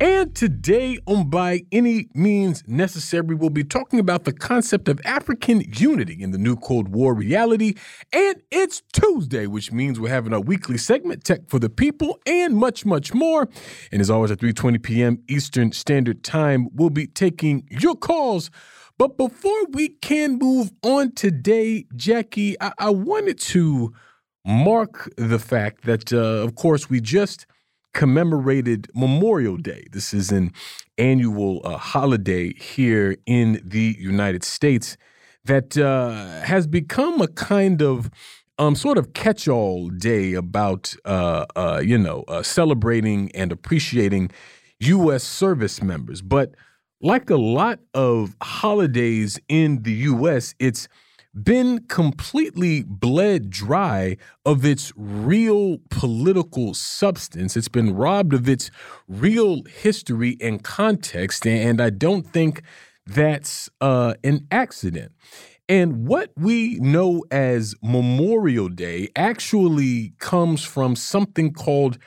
And today on By Any Means Necessary, we'll be talking about the concept of African unity in the new Cold War reality. And it's Tuesday, which means we're having a weekly segment, Tech for the People, and much, much more. And as always, at 3.20 p.m. Eastern Standard Time, we'll be taking your calls. But before we can move on today, Jacquie, I, I wanted to mark the fact that, uh, of course, we just – commemorated Memorial Day. This is an annual uh, holiday here in the United States that uh, has become a kind of um, sort of catch-all day about uh, uh you know uh, celebrating and appreciating U.S. service members. But like a lot of holidays in the U.S., it's been completely bled dry of its real political substance. It's been robbed of its real history and context. And I don't think that's uh, an accident. And what we know as Memorial Day actually comes from something called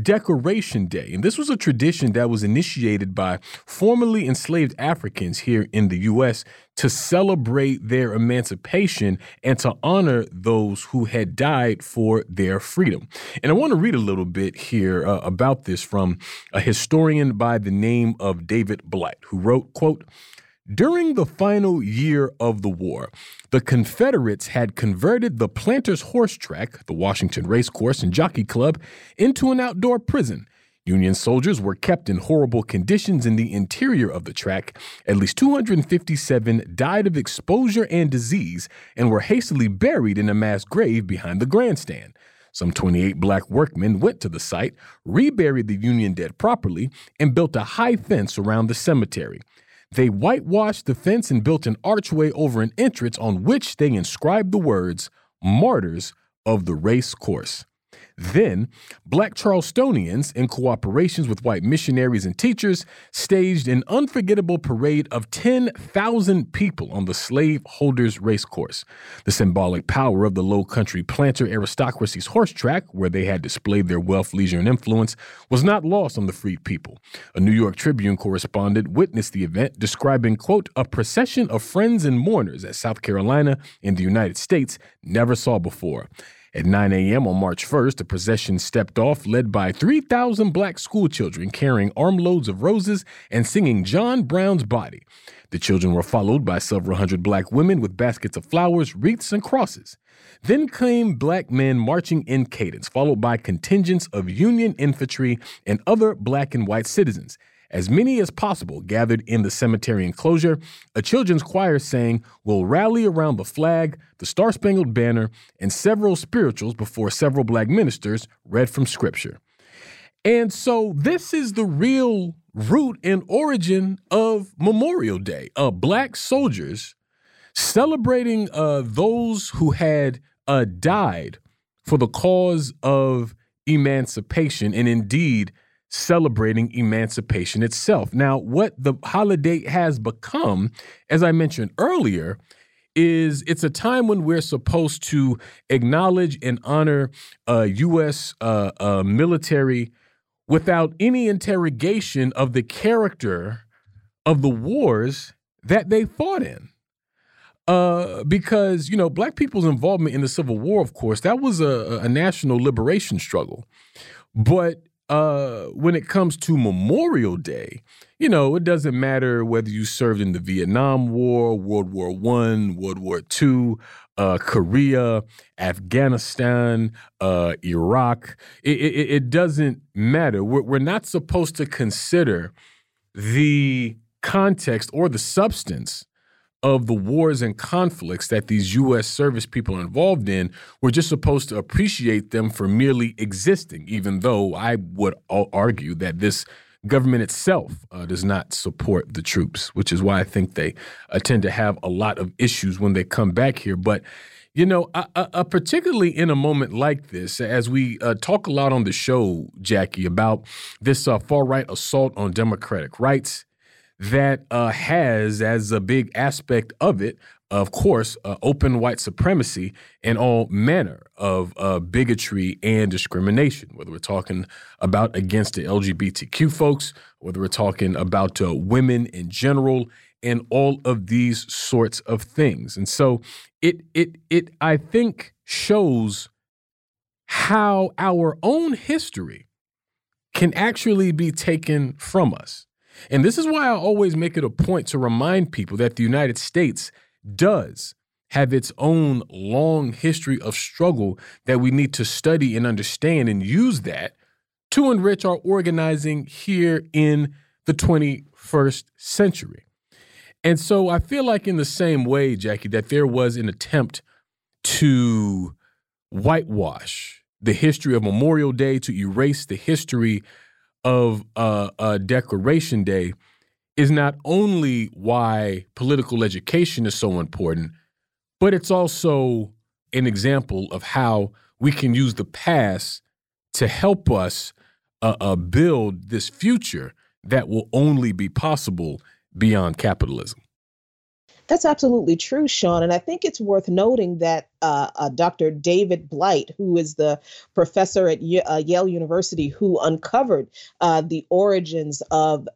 Decoration Day. And this was a tradition that was initiated by formerly enslaved Africans here in the U.S. to celebrate their emancipation and to honor those who had died for their freedom. And I want to read a little bit here uh, about this from a historian by the name of David Blight, who wrote, quote, during the final year of the war, the Confederates had converted the Planters Horse Track, the Washington Racecourse and Jockey Club, into an outdoor prison. Union soldiers were kept in horrible conditions in the interior of the track. At least 257 died of exposure and disease and were hastily buried in a mass grave behind the grandstand. Some 28 black workmen went to the site, reburied the Union dead properly, and built a high fence around the cemetery. They whitewashed the fence and built an archway over an entrance on which they inscribed the words, Martyrs of the Race Course. Then, black Charlestonians, in cooperations with white missionaries and teachers, staged an unforgettable parade of 10,000 people on the slaveholders' racecourse. The symbolic power of the low country planter aristocracy's horse track, where they had displayed their wealth, leisure, and influence, was not lost on the freed people. A New York Tribune correspondent witnessed the event, describing, quote, a procession of friends and mourners that South Carolina in the United States never saw before. At 9 a.m. on March 1st, the procession stepped off, led by 3,000 black schoolchildren carrying armloads of roses and singing John Brown's Body. The children were followed by several hundred black women with baskets of flowers, wreaths, and crosses. Then came black men marching in cadence, followed by contingents of Union infantry and other black and white citizens. As many as possible gathered in the cemetery enclosure, a children's choir sang, We'll rally around the flag, the Star Spangled Banner, and several spirituals before several black ministers read from Scripture. And so this is the real root and origin of Memorial Day. Uh, black soldiers celebrating uh, those who had uh, died for the cause of emancipation and indeed celebrating emancipation itself. Now, what the holiday has become, as I mentioned earlier, is it's a time when we're supposed to acknowledge and honor uh, U.S. Uh, uh, military without any interrogation of the character of the wars that they fought in. Uh, because you know, black people's involvement in the Civil War, of course, that was a, a national liberation struggle. But uh, when it comes to Memorial Day, you know, it doesn't matter whether you served in the Vietnam War, World War One, World War Two, uh, Korea, Afghanistan, uh, Iraq. It, it, it doesn't matter. We're, we're not supposed to consider the context or the substance of the wars and conflicts that these U.S. service people are involved in, we're just supposed to appreciate them for merely existing, even though I would argue that this government itself uh, does not support the troops, which is why I think they uh, tend to have a lot of issues when they come back here. But you know, uh, particularly in a moment like this, as we uh, talk a lot on the show, Jacquie, about this uh, far right assault on democratic rights that uh, has as a big aspect of it, of course, uh, open white supremacy and all manner of bigotry and discrimination, whether we're talking about against the LGBTQ folks, whether we're talking about women in general and all of these sorts of things. And so it it it I think shows how our own history can actually be taken from us. And this is why I always make it a point to remind people that the United States does have its own long history of struggle that we need to study and understand and use that to enrich our organizing here in the 21st century. And so I feel like, in the same way, Jacquie, that there was an attempt to whitewash the history of Memorial Day, to erase the history of uh, uh, Decoration Day, is not only why political education is so important, but it's also an example of how we can use the past to help us uh, uh build this future that will only be possible beyond capitalism. That's absolutely true, Sean. And I think it's worth noting that uh, uh, Dr. David Blight, who is the professor at uh, Yale University who uncovered uh, the origins of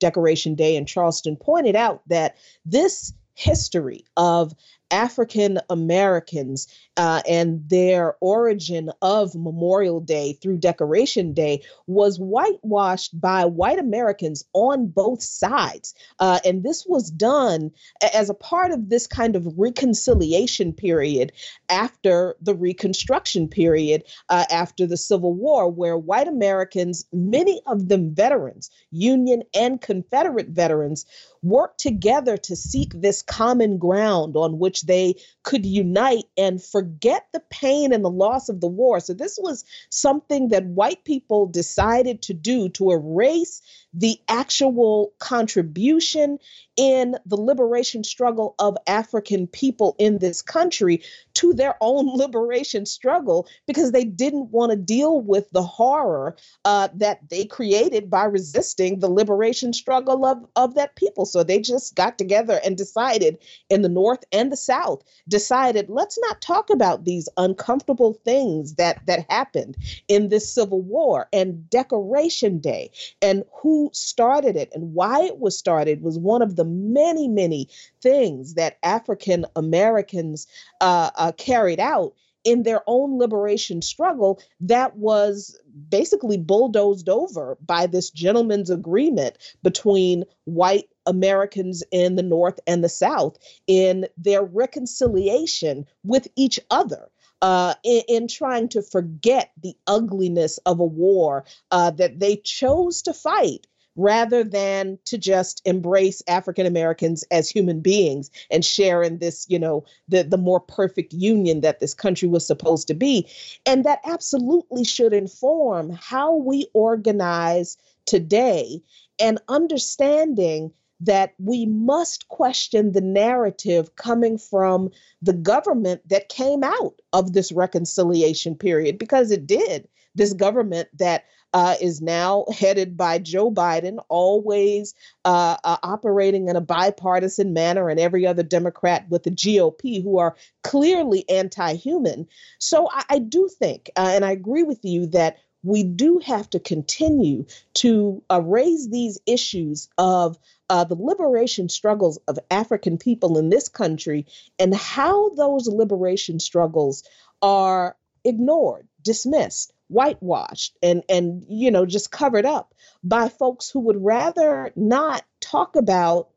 Decoration Day in Charleston, pointed out that this history of African Americans uh, and their origin of Memorial Day through Decoration Day was whitewashed by white Americans on both sides. Uh, and this was done as a part of this kind of reconciliation period after the Reconstruction period, uh, after the Civil War, where white Americans, many of them veterans, Union and Confederate veterans, worked together to seek this common ground on which they could unite and forget the pain and the loss of the war. So, this was something that white people decided to do to erase the actual contribution in the liberation struggle of African people in this country to their own liberation struggle because they didn't want to deal with the horror uh, that they created by resisting the liberation struggle of, of that people. So they just got together and decided in the North and the South, decided let's not talk about these uncomfortable things that, that happened in this Civil War and Decoration Day and who started it and why it was started was one of the many, many things that African Americans uh, uh, carried out in their own liberation struggle that was basically bulldozed over by this gentleman's agreement between white Americans in the North and the South in their reconciliation with each other. Uh, in, in, trying to forget the ugliness of a war uh, that they chose to fight rather than to just embrace African Americans as human beings and share in this, you know, the, the more perfect union that this country was supposed to be. And that absolutely should inform how we organize today and understanding that we must question the narrative coming from the government that came out of this reconciliation period because it did. This government that uh, is now headed by Joe Biden, always uh, uh, operating in a bipartisan manner, and every other Democrat with the GOP who are clearly anti human. So I, I, do think, uh, and I agree with you, that we do have to continue to uh, raise these issues of uh, the liberation struggles of African people in this country and how those liberation struggles are ignored, dismissed, whitewashed and and you know just covered up by folks who would rather not talk about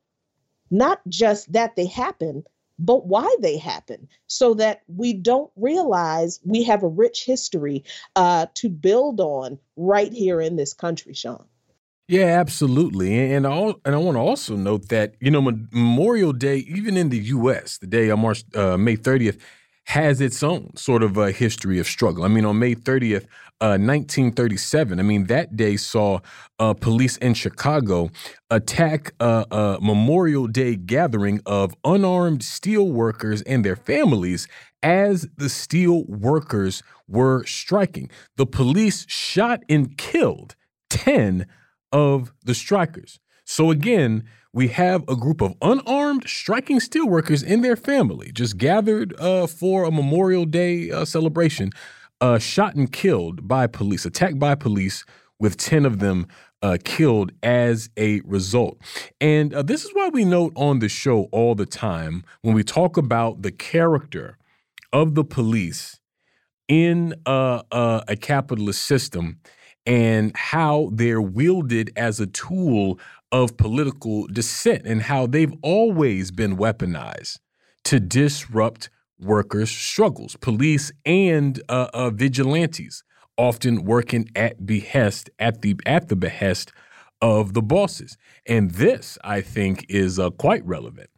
not just that they happen but why they happen so that we don't realize we have a rich history uh, to build on right here in this country sean yeah, absolutely, and I and I want to also note that you know Memorial Day, even in the U.S., the day on March uh, May thirtieth, has its own sort of a history of struggle. I mean, on May 30th, uh, 1937, I mean, that day saw uh, police in Chicago attack a, a Memorial Day gathering of unarmed steel workers and their families as the steel workers were striking. The police shot and killed 10 of the strikers. So again, we have a group of unarmed striking steelworkers and their family just gathered uh, for a Memorial Day uh, celebration, uh, shot and killed by police, attacked by police, with 10 of them uh, killed as a result. And uh, this is why we note on the show all the time when we talk about the character of the police in uh, a capitalist system and how they're wielded as a tool of political dissent and how they've always been weaponized to disrupt workers' struggles, police and uh, uh, vigilantes, often working at behest at the at the behest of the bosses. And this, I think, is uh, quite relevant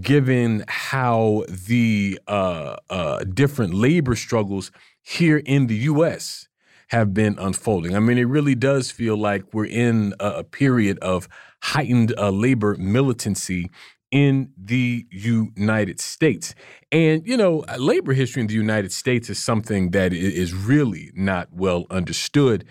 given how the uh, uh, different labor struggles here in the U.S. have been unfolding. I mean, it really does feel like we're in a, a period of heightened uh, labor militancy in the United States. And, you know, uh, labor history in the United States is something that is really not well understood,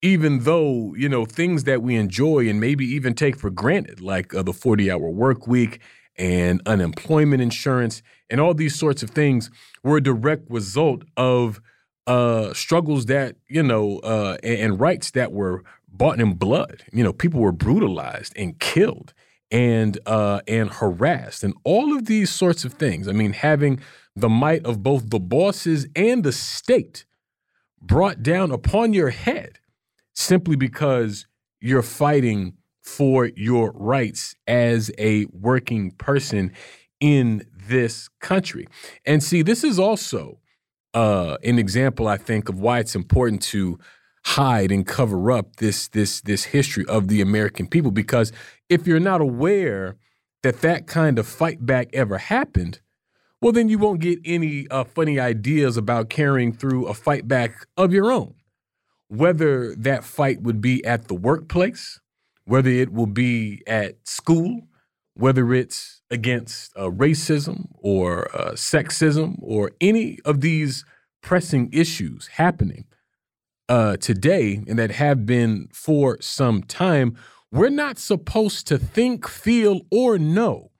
even though, you know, things that we enjoy and maybe even take for granted, like uh, the 40 hour work week and unemployment insurance and all these sorts of things, were a direct result of uh, struggles that, you know, uh, and, and rights that were bought in blood. You know, people were brutalized and killed and uh, and harassed and all of these sorts of things. I mean, having the might of both the bosses and the state brought down upon your head simply because you're fighting for your rights as a working person in this country. And see, this is also uh, an example, I think, of why it's important to hide and cover up this this this history of the American people because if you're not aware that that kind of fight back ever happened, well then you won't get any uh, funny ideas about carrying through a fight back of your own. Whether that fight would be at the workplace, whether it will be at school, whether it's against uh, racism or uh, sexism or any of these pressing issues happening uh, today and that have been for some time, we're not supposed to think, feel, or know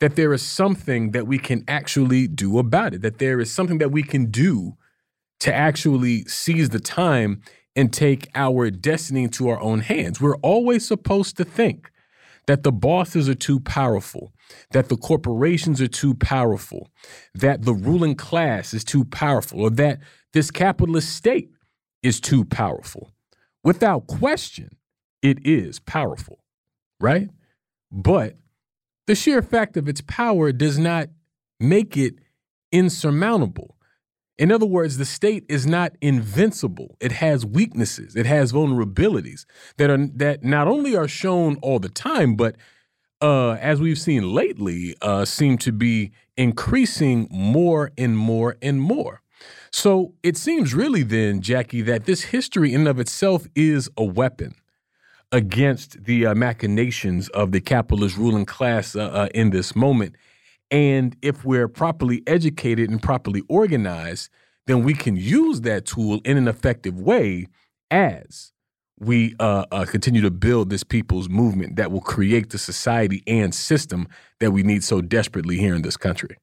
that there is something that we can actually do about it, that there is something that we can do to actually seize the time and take our destiny into our own hands. We're always supposed to think that the bosses are too powerful, that the corporations are too powerful, that the ruling class is too powerful, or that this capitalist state is too powerful. Without question, it is powerful, right? But the sheer fact of its power does not make it insurmountable. In other words, the state is not invincible. It has weaknesses. It has vulnerabilities that are that not only are shown all the time, but uh, as we've seen lately, uh, seem to be increasing more and more and more. So it seems really then, Jacquie, that this history in and of itself is a weapon against the uh, machinations of the capitalist ruling class uh, uh, in this moment. And if we're properly educated and properly organized, then we can use that tool in an effective way as we uh, uh, continue to build this people's movement that will create the society and system that we need so desperately here in this country.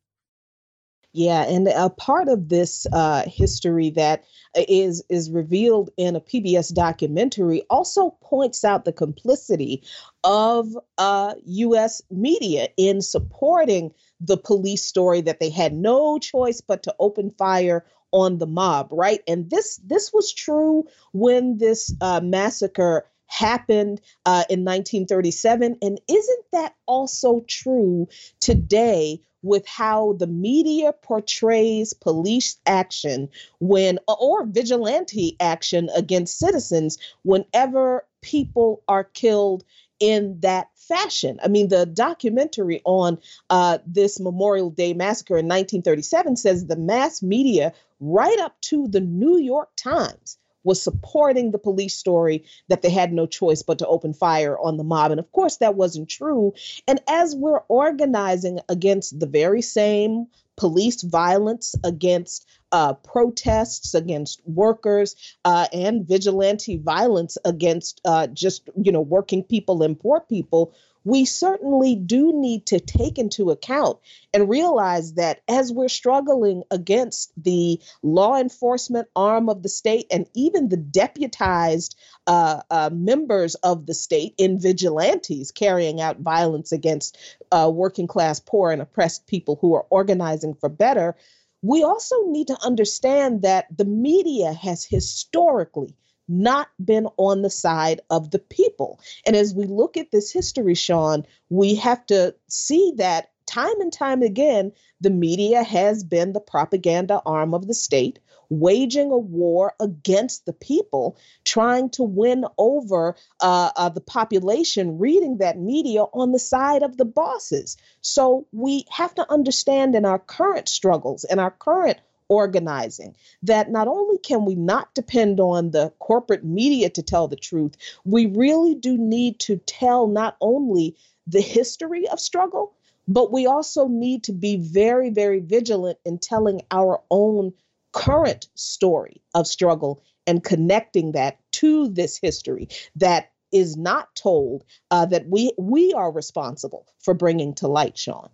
Yeah, and a part of this uh, history that uh, is is revealed in a PBS documentary also points out the complicity of uh, U.S. media in supporting the police story that they had no choice but to open fire on the mob, right? And this this was true when this uh, massacre happened uh, in 1937. And isn't that also true today with how the media portrays police action when or vigilante action against citizens whenever people are killed in that fashion. I mean, the documentary on uh, this Memorial Day massacre in 1937 says the mass media, right up to the New York Times, was supporting the police story that they had no choice but to open fire on the mob. And of course, that wasn't true. And as we're organizing against the very same police violence against uh, protests against workers uh, and vigilante violence against uh, just you know working people and poor people we certainly do need to take into account and realize that as we're struggling against the law enforcement arm of the state and even the deputized uh, uh, members of the state in vigilantes carrying out violence against uh, working class, poor, and oppressed people who are organizing for better, we also need to understand that the media has historically not been on the side of the people. And as we look at this history, Sean, we have to see that time and time again, the media has been the propaganda arm of the state, waging a war against the people, trying to win over uh, uh, the population, reading that media on the side of the bosses. So we have to understand in our current struggles and our current organizing that not only can we not depend on the corporate media to tell the truth, we really do need to tell not only the history of struggle, but we also need to be very, very vigilant in telling our own current story of struggle and connecting that to this history that is not told uh, that we we are responsible for bringing to light, Sean.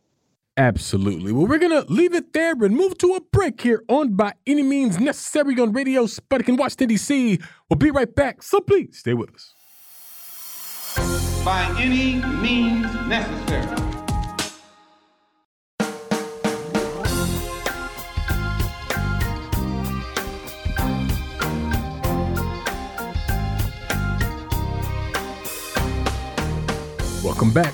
Absolutely. Well, we're going to leave it there and move to a break here on By Any Means Necessary on Radio Sputnik in Washington, D.C. We'll be right back, so please stay with us. By any means necessary. Welcome back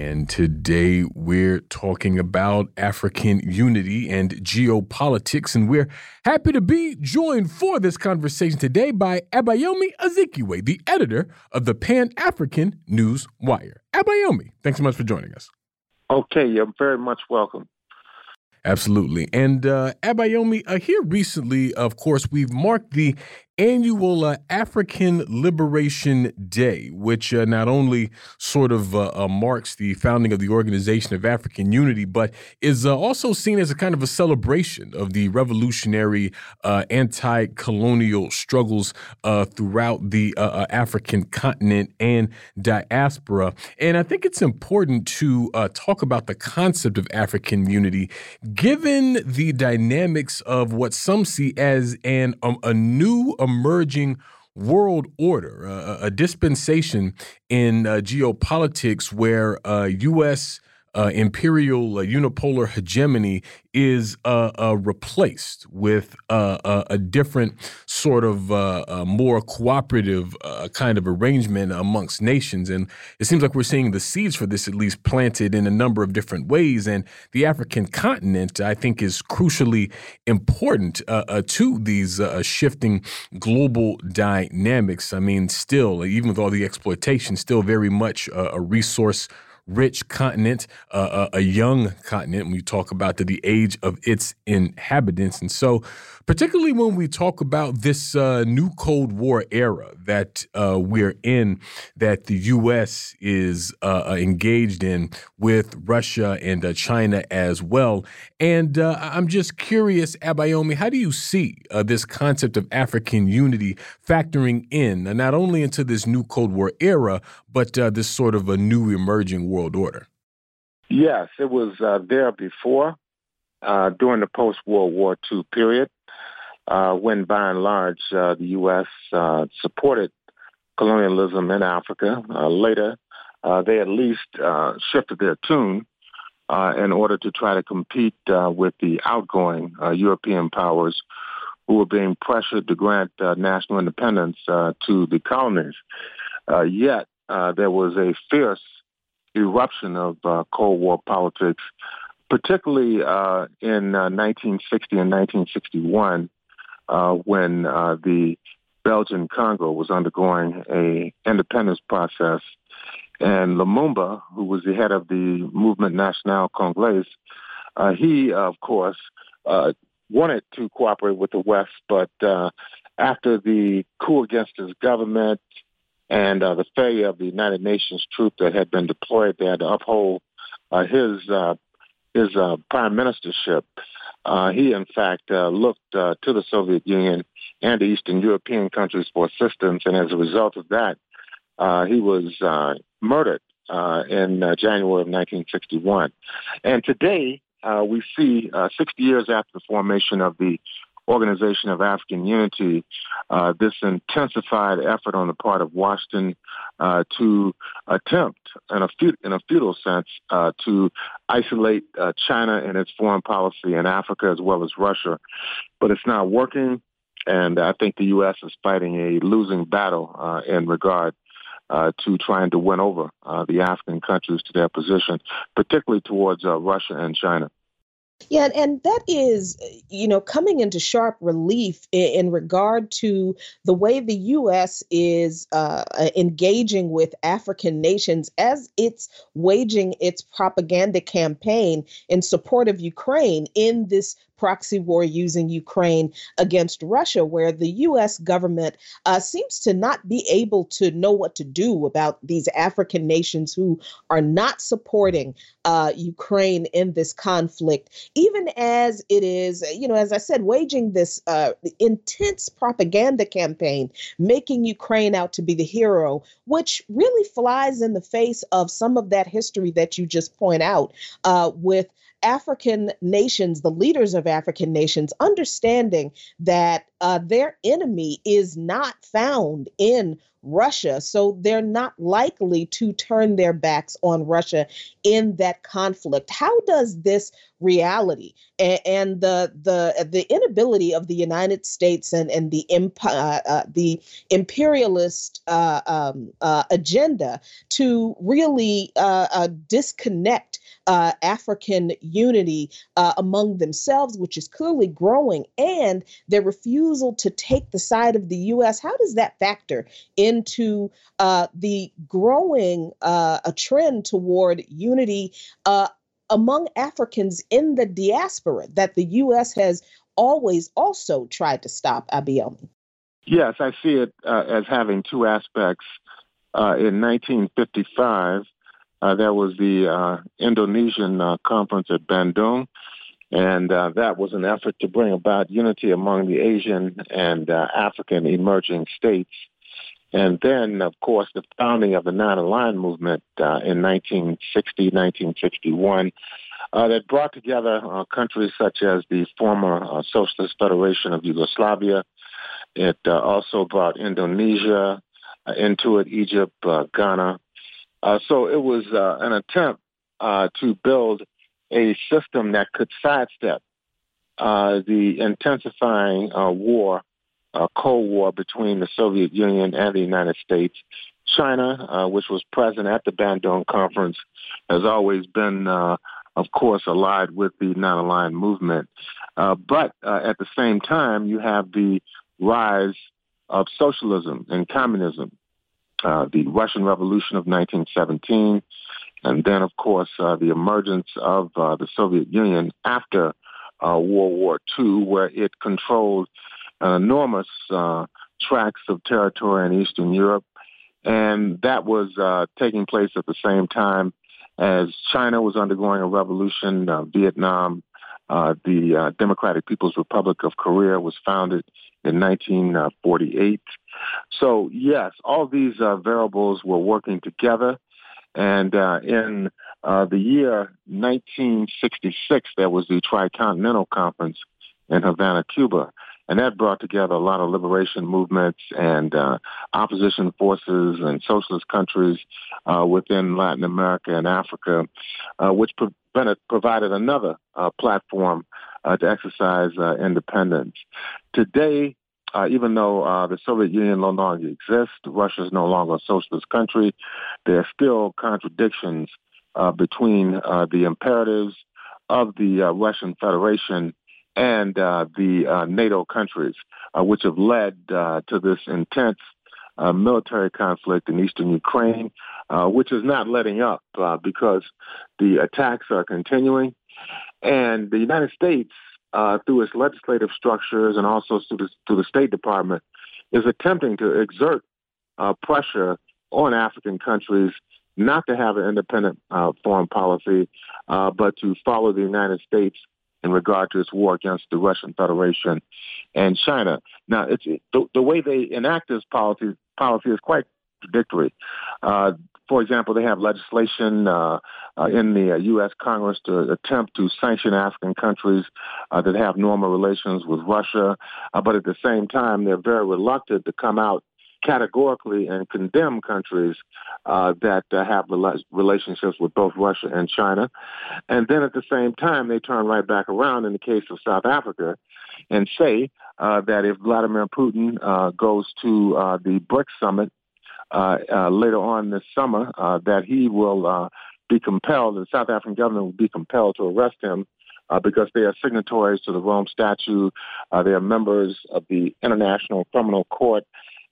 And today we're talking about African unity and geopolitics. And we're happy to be joined for this conversation today by Abayomi Azikiwe, the editor of the Pan African News Wire. Abayomi, thanks so much for joining us. Okay, you're very much welcome. Absolutely. And uh, Abayomi, uh, here recently, of course, we've marked the annual uh, African Liberation Day, which uh, not only sort of uh, uh marks the founding of the Organization of African Unity, but is uh, also seen as a kind of a celebration of the revolutionary uh, anti colonial struggles throughout the African continent and diaspora. And I think it's important to talk about the concept of African unity, given the dynamics of what some see as an um, a new emerging world order, uh, a dispensation in uh, geopolitics where uh, U.S uh, imperial uh, unipolar hegemony is uh, uh replaced with uh, uh, a different sort of more cooperative kind of arrangement amongst nations. And it seems like we're seeing the seeds for this at least planted in a number of different ways. And the African continent, I think, is crucially important to these shifting global dynamics. I mean, still, even with all the exploitation, still very much a resource rich continent, uh, uh, a young continent you talk about the, the age of its inhabitants. And so, particularly when we talk about this uh, new Cold War era that uh, we're in, that the U.S. is uh, uh, engaged in with Russia and China as well. And I'm just curious, Abayomi, how do you see this concept of African unity factoring in, not only into this new Cold War era, but this sort of a new emerging world? world order? Yes, it was uh, there before, uh, during the post-World War II period, uh, when by and large uh, the U.S. Uh, supported colonialism in Africa. Uh, later, they at least shifted their tune in order to try to compete with the outgoing European powers who were being pressured to grant national independence to the colonies. yet, uh, there was a fierce eruption of uh, Cold War politics, particularly uh, in 1960 uh, and 1961, uh, when uh, the Belgian Congo was undergoing a independence process, and Lumumba, who was the head of the Movement National Congolais, he, of course, wanted to cooperate with the West, but after the coup against his government and uh, the failure of the United Nations troop that had been deployed there to uphold uh, his uh, his uh, prime ministership, uh, he in fact uh, looked uh, to the Soviet Union and the Eastern European countries for assistance, and as a result of that, he was murdered in January of 1961. And today, we see 60 years after the formation of the Organization of African Unity, uh, this intensified effort on the part of Washington uh, to attempt, in a, fut- in a futile sense, uh, to isolate uh, China and its foreign policy in Africa as well as Russia. But it's not working, and I think the U.S. is fighting a losing battle uh, in regard uh, to trying to win over uh, the African countries to their position, particularly towards uh, Russia and China. Yeah, and that is, you know, coming into sharp relief in, regard to the way the U.S. is uh, uh, engaging with African nations as it's waging its propaganda campaign in support of Ukraine in this proxy war using Ukraine against Russia, where the US government uh, seems to not be able to know what to do about these African nations who are not supporting uh, Ukraine in this conflict, even as it is, you know, as I said, waging this uh, intense propaganda campaign, making Ukraine out to be the hero, which really flies in the face of some of that history that you just point out uh, with African nations, the leaders of African nations, understanding that uh, their enemy is not found in Russia. So they're not likely to turn their backs on Russia in that conflict. How does this reality and, and the the the inability of the United States and and the empire uh, uh, the imperialist uh, um, uh, agenda to really uh, uh, disconnect African unity among themselves, which is clearly growing, and their refusal to take the side of the U.S. How does that factor into the growing a trend toward unity among Africans in the diaspora that the U.S. has always also tried to stop, Abayomi? Yes, I see it uh, as having two aspects. Uh, in 1955, uh, there was the uh, Indonesian uh, conference at Bandung, and uh, that was an effort to bring about unity among the Asian and African emerging states. And then, of course, the founding of the Non-Aligned Movement uh, in 1960, 1961, uh, that brought together uh, countries such as the former uh, Socialist Federation of Yugoslavia. It uh, also brought Indonesia uh, into it, Egypt, Ghana. so it was an attempt to build a system that could sidestep the intensifying war uh, Cold War between the Soviet Union and the United States. China, uh, which was present at the Bandung Conference, has always been, uh, of course, allied with the non-aligned movement. Uh, but uh, at the same time, you have the rise of socialism and communism, uh, the Russian Revolution of 1917, and then, of course, the emergence of the Soviet Union after World War II, where it controlled enormous uh, tracts of territory in Eastern Europe. And that was uh, taking place at the same time as China was undergoing a revolution, uh, Vietnam, uh, the uh, Democratic People's Republic of Korea was founded in 1948. So, yes, all these uh, variables were working together. And in the year 1966, there was the Tricontinental Conference in Havana, Cuba. And that brought together a lot of liberation movements and uh, opposition forces and socialist countries uh, within Latin America and Africa, uh, which pro- provided another uh, platform uh, to exercise uh, independence. Today, even though the Soviet Union no longer exists, Russia is no longer a socialist country, there are still contradictions between the imperatives of the Russian Federation and uh, the NATO countries, which have led to this intense military conflict in eastern Ukraine, which is not letting up because the attacks are continuing. And the United States uh, through its legislative structures and also through the, through the State Department, is attempting to exert uh, pressure on African countries not to have an independent uh, foreign policy, uh, but to follow the United States in regard to its war against the Russian Federation and China. Now, it's the, the way they enact this policy policy is quite contradictory. Uh, for example, they have legislation uh, uh, in the uh, U.S. Congress to attempt to sanction African countries uh, that have normal relations with Russia, uh, but at the same time, they're very reluctant to come out categorically and condemn countries uh, that uh, have rela- relationships with both Russia and China. And then at the same time, they turn right back around in the case of South Africa and say uh, that if Vladimir Putin uh, goes to uh, the BRICS summit uh, later on this summer that he will be compelled, the South African government will be compelled to arrest him uh, because they are signatories to the Rome Statute. Uh, they are members of the International Criminal Court.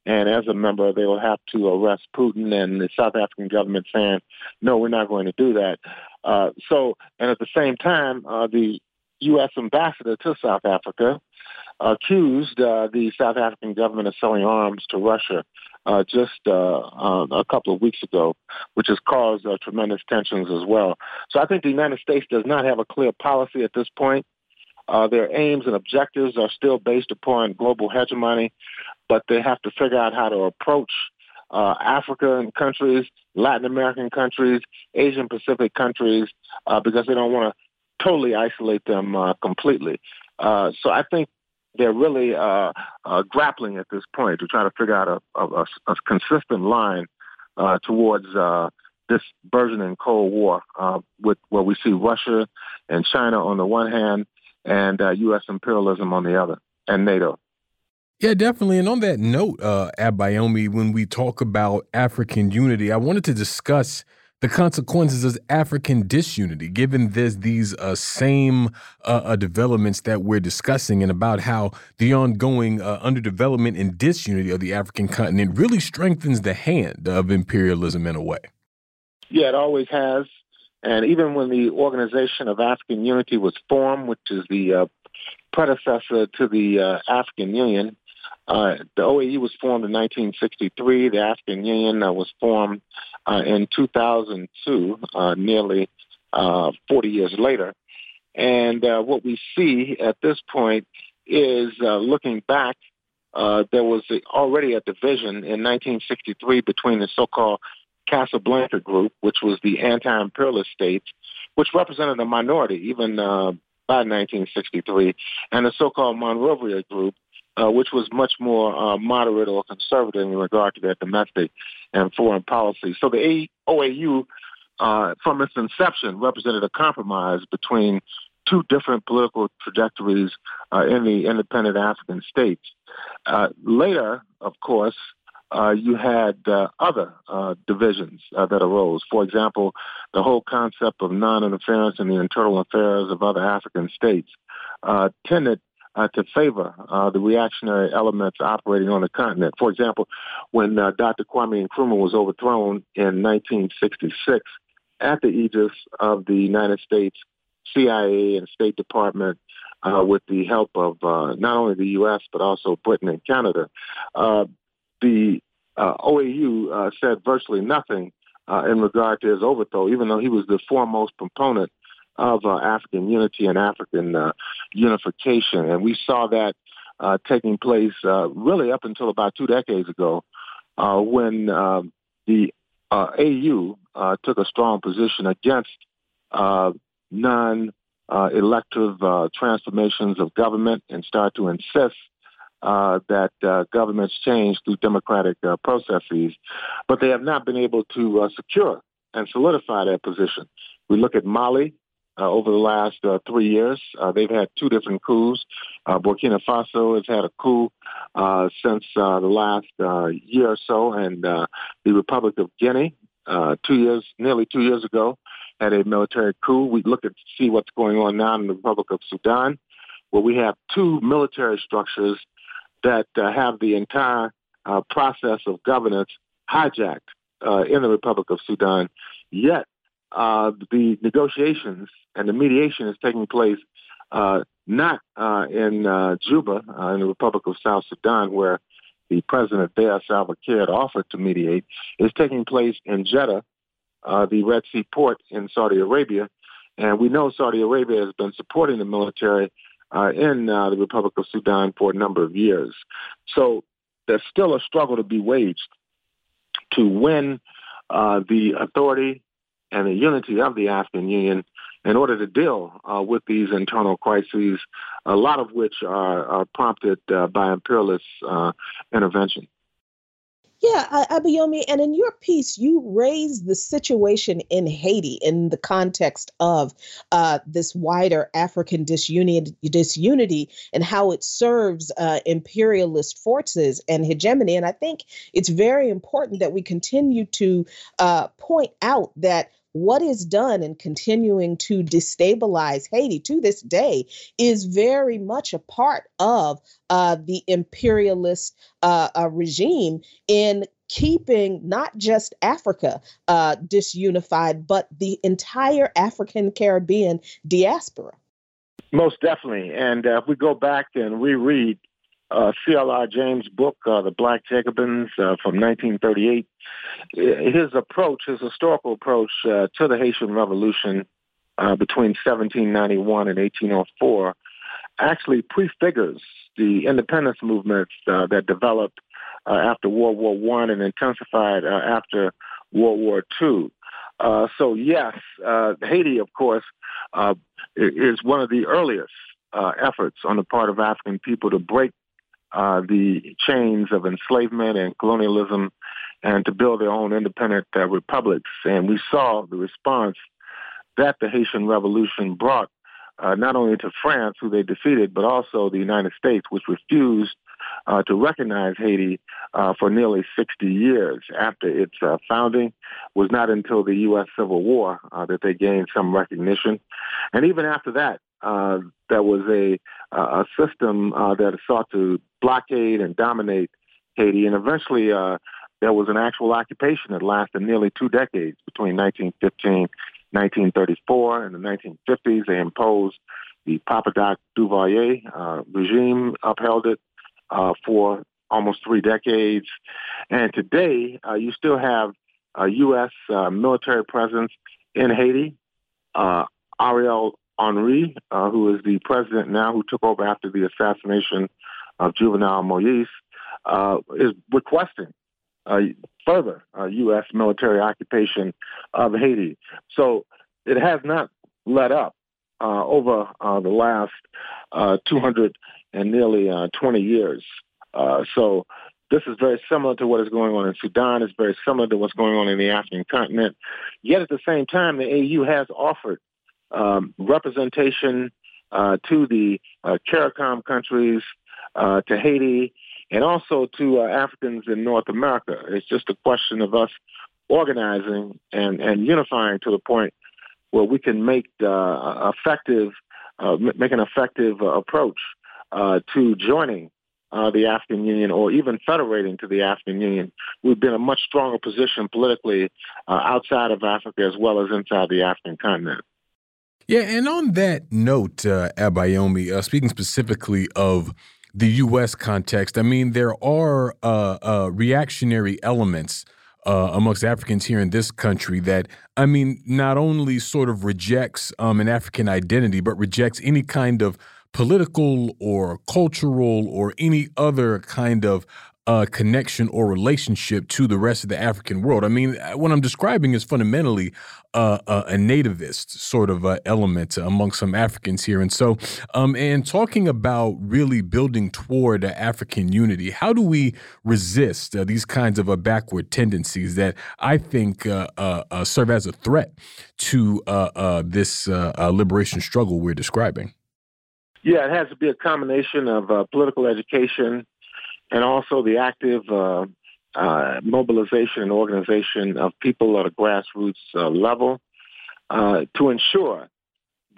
And as a member, they will have to arrest Putin and the South African government saying, no, we're not going to do that. Uh, so, and at the same time, the U.S. ambassador to South Africa accused the South African government of selling arms to Russia uh, just uh, uh, a couple of weeks ago, which has caused uh, tremendous tensions as well. So I think the United States does not have a clear policy at this point. Uh, their aims and objectives are still based upon global hegemony, but they have to figure out how to approach uh, African countries, Latin American countries, Asian Pacific countries, uh, because they don't want to totally isolate them uh, completely. Uh, so I think they're really uh, uh, grappling at this point to try to figure out a, a, a consistent line uh, towards uh, this burgeoning Cold War, uh, with where we see Russia and China on the one hand, and U.S. Uh, imperialism on the other, and NATO. Yeah, definitely. And on that note, uh, Abayomi, when we talk about African unity, I wanted to discuss the consequences of African disunity, given there's these uh, same uh, uh, developments that we're discussing, and about how the ongoing uh, underdevelopment and disunity of the African continent really strengthens the hand of imperialism in a way. Yeah, it always has. And even when the Organization of African Unity was formed, which is the uh, predecessor to the uh, African Union, uh, the OAU was formed in 1963. The African Union uh, was formed uh, in 2002, uh, nearly uh, 40 years later. And what we see at this point is looking back, there was already a division in 1963 between the so-called Casablanca group, which was the anti-imperialist states, which represented a minority even by 1963, and the so-called Monrovia group, uh, which was much more uh, moderate or conservative in regard to their domestic and foreign policy. So the OAU, uh, from its inception, represented a compromise between two different political trajectories uh, in the independent African states. Uh, later, of course, uh, you had uh, other uh, divisions uh, that arose. For example, the whole concept of non-interference in the internal affairs of other African states tended uh, to favor the reactionary elements operating on the continent. For example, when Dr. Kwame Nkrumah was overthrown in 1966 at the aegis of the United States CIA and State Department uh, with the help of uh, not only the U.S., but also Britain and Canada, uh, the OAU said virtually nothing in regard to his overthrow, even though he was the foremost proponent of uh, African unity and African uh, unification. And we saw that uh, taking place uh, really up until about two decades ago uh, when um, the uh, AU took a strong position against non-elective transformations of government and started to insist uh, that uh, governments change through democratic uh, processes, but they have not been able to secure and solidify their position. We look at Mali, uh, over the last uh, three years. Uh, they've had two different coups. Uh, Burkina Faso has had a coup uh, since uh, the last year or so, and the Republic of Guinea, two years, nearly two years ago, had a military coup. We look at see what's going on now in the Republic of Sudan, where we have two military structures that have the entire process of governance hijacked in the Republic of Sudan. Yet uh, the negotiations and the mediation is taking place uh, not uh, in uh, Juba, uh, in the Republic of South Sudan, where the president there, Salva Kiir, offered to mediate. It's taking place in Jeddah, uh, the Red Sea port in Saudi Arabia. And we know Saudi Arabia has been supporting the military in the Republic of Sudan for a number of years. So there's still a struggle to be waged to win the authority and the unity of the African Union in order to deal uh, with these internal crises, a lot of which are, are prompted uh, by imperialist uh, intervention. Yeah, Abayomi, and in your piece, you raise the situation in Haiti in the context of uh, this wider African disunity, disunity and how it serves uh, imperialist forces and hegemony. And I think it's very important that we continue to uh, point out that what is done in continuing to destabilize Haiti to this day is very much a part of uh, the imperialist uh, uh, regime in keeping not just Africa uh, disunified, but the entire African Caribbean diaspora. Most definitely. And uh, if we go back and reread uh, C.L.R. James' book, uh, The Black Jacobins uh, from 1938. His approach, his historical approach uh, to the Haitian Revolution uh, between 1791 and 1804 actually prefigures the independence movements uh, that developed after World War One and intensified after World War Two. so yes, Haiti, of course, is one of the earliest uh, efforts on the part of African people to break uh, the chains of enslavement and colonialism and to build their own independent uh, republics. And we saw the response that the Haitian Revolution brought uh, not only to France, who they defeated, but also the United States, which refused uh, to recognize Haiti uh, for nearly 60 years after its uh, founding. was not until the U.S. Civil War uh, that they gained some recognition. And even after that, uh, there was a, a system uh, that sought to blockade and dominate Haiti. And eventually, there was an actual occupation that lasted nearly two decades between 1915 1934 and the 1950s. They imposed the Papa Doc Duvalier uh, regime, upheld it uh, for almost three decades. And today, uh, you still have a U.S. Uh, military presence in Haiti. Uh, Ariel Henry, uh, who is the president now, who took over after the assassination of Jovenel Moise, is requesting further U.S. military occupation of Haiti. So it has not let up uh, over uh, the last uh, 200 and nearly uh, 20 years. Uh, so this is very similar to what is going on in Sudan. It's very similar to what's going on in the African continent. Yet at the same time, the AU has offered um, representation uh, to the CARICOM countries, to Haiti, and also to Africans in North America. It's just a question of us organizing and, and unifying to the point where we can make uh, effective, uh, make an effective uh, approach uh, to joining uh, the African Union or even federating to the African Union. We've been a much stronger position politically outside of Africa as well as inside the African continent. Yeah, and on that note, uh, Abayomi, speaking specifically of the U.S. context, I mean, there are reactionary elements uh, amongst Africans here in this country that, I mean, not only sort of rejects um, an African identity, but rejects any kind of political or cultural or any other kind of uh, connection or relationship to the rest of the African world. I mean, what I'm describing is fundamentally uh, a nativist sort of uh, element among some Africans here. And so, um, and talking about really building toward African unity, how do we resist uh, these kinds of uh, backward tendencies that I think uh, serve as a threat to this liberation struggle we're describing? Yeah, it has to be a combination of political education and also the active uh, mobilization and organization of people at a grassroots uh, level uh, to ensure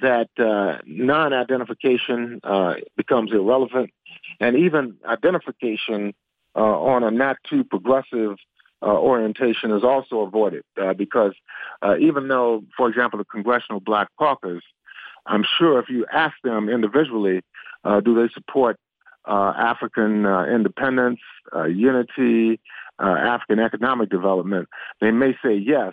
that uh, non-identification uh, becomes irrelevant, and even identification on a not too progressive orientation is also avoided because even though, for example, the Congressional Black Caucus, I'm sure if you ask them individually, do they support uh, African uh, independence, uh, unity, uh, African economic development, they may say yes.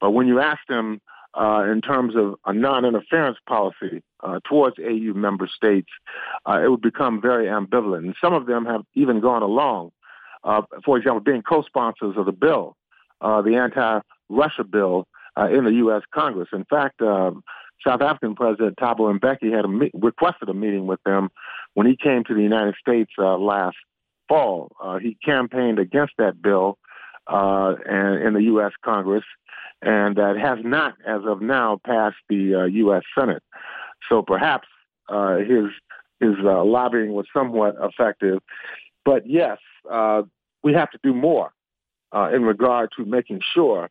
But when you ask them uh, in terms of a non-interference policy uh, towards AU member states, uh, it would become very ambivalent. And some of them have even gone along, uh, for example, being co-sponsors of the bill, uh, the anti-Russia bill in the U.S. Congress. In fact, South African President Thabo Mbeki had a requested a meeting with them when he came to the United States last fall. Uh, he campaigned against that bill uh, and, in the U.S. Congress, and that has not, as of now, passed the uh, U.S. Senate. So perhaps uh, his his uh, lobbying was somewhat effective. But yes, uh, we have to do more in regard to making sure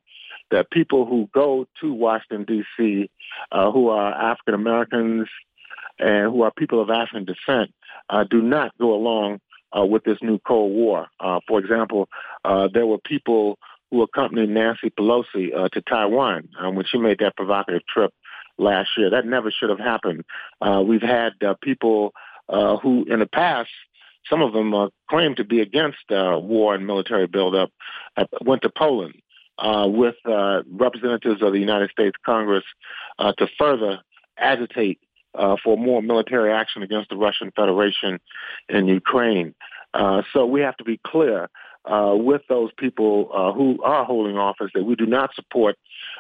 that people who go to Washington D.C., who are African Americans and who are people of African descent, do not go along uh, with this new Cold War. Uh, for example, uh, there were people who accompanied Nancy Pelosi uh, to Taiwan um, when she made that provocative trip last year. That never should have happened. Uh, we've had uh, people who, in the past, some of them claimed to be against war and military buildup, went to Poland. With representatives of the United States Congress to further agitate uh, for more military action against the Russian Federation in Ukraine. Uh, so we have to be clear uh, with those people uh, who are holding office that we do not support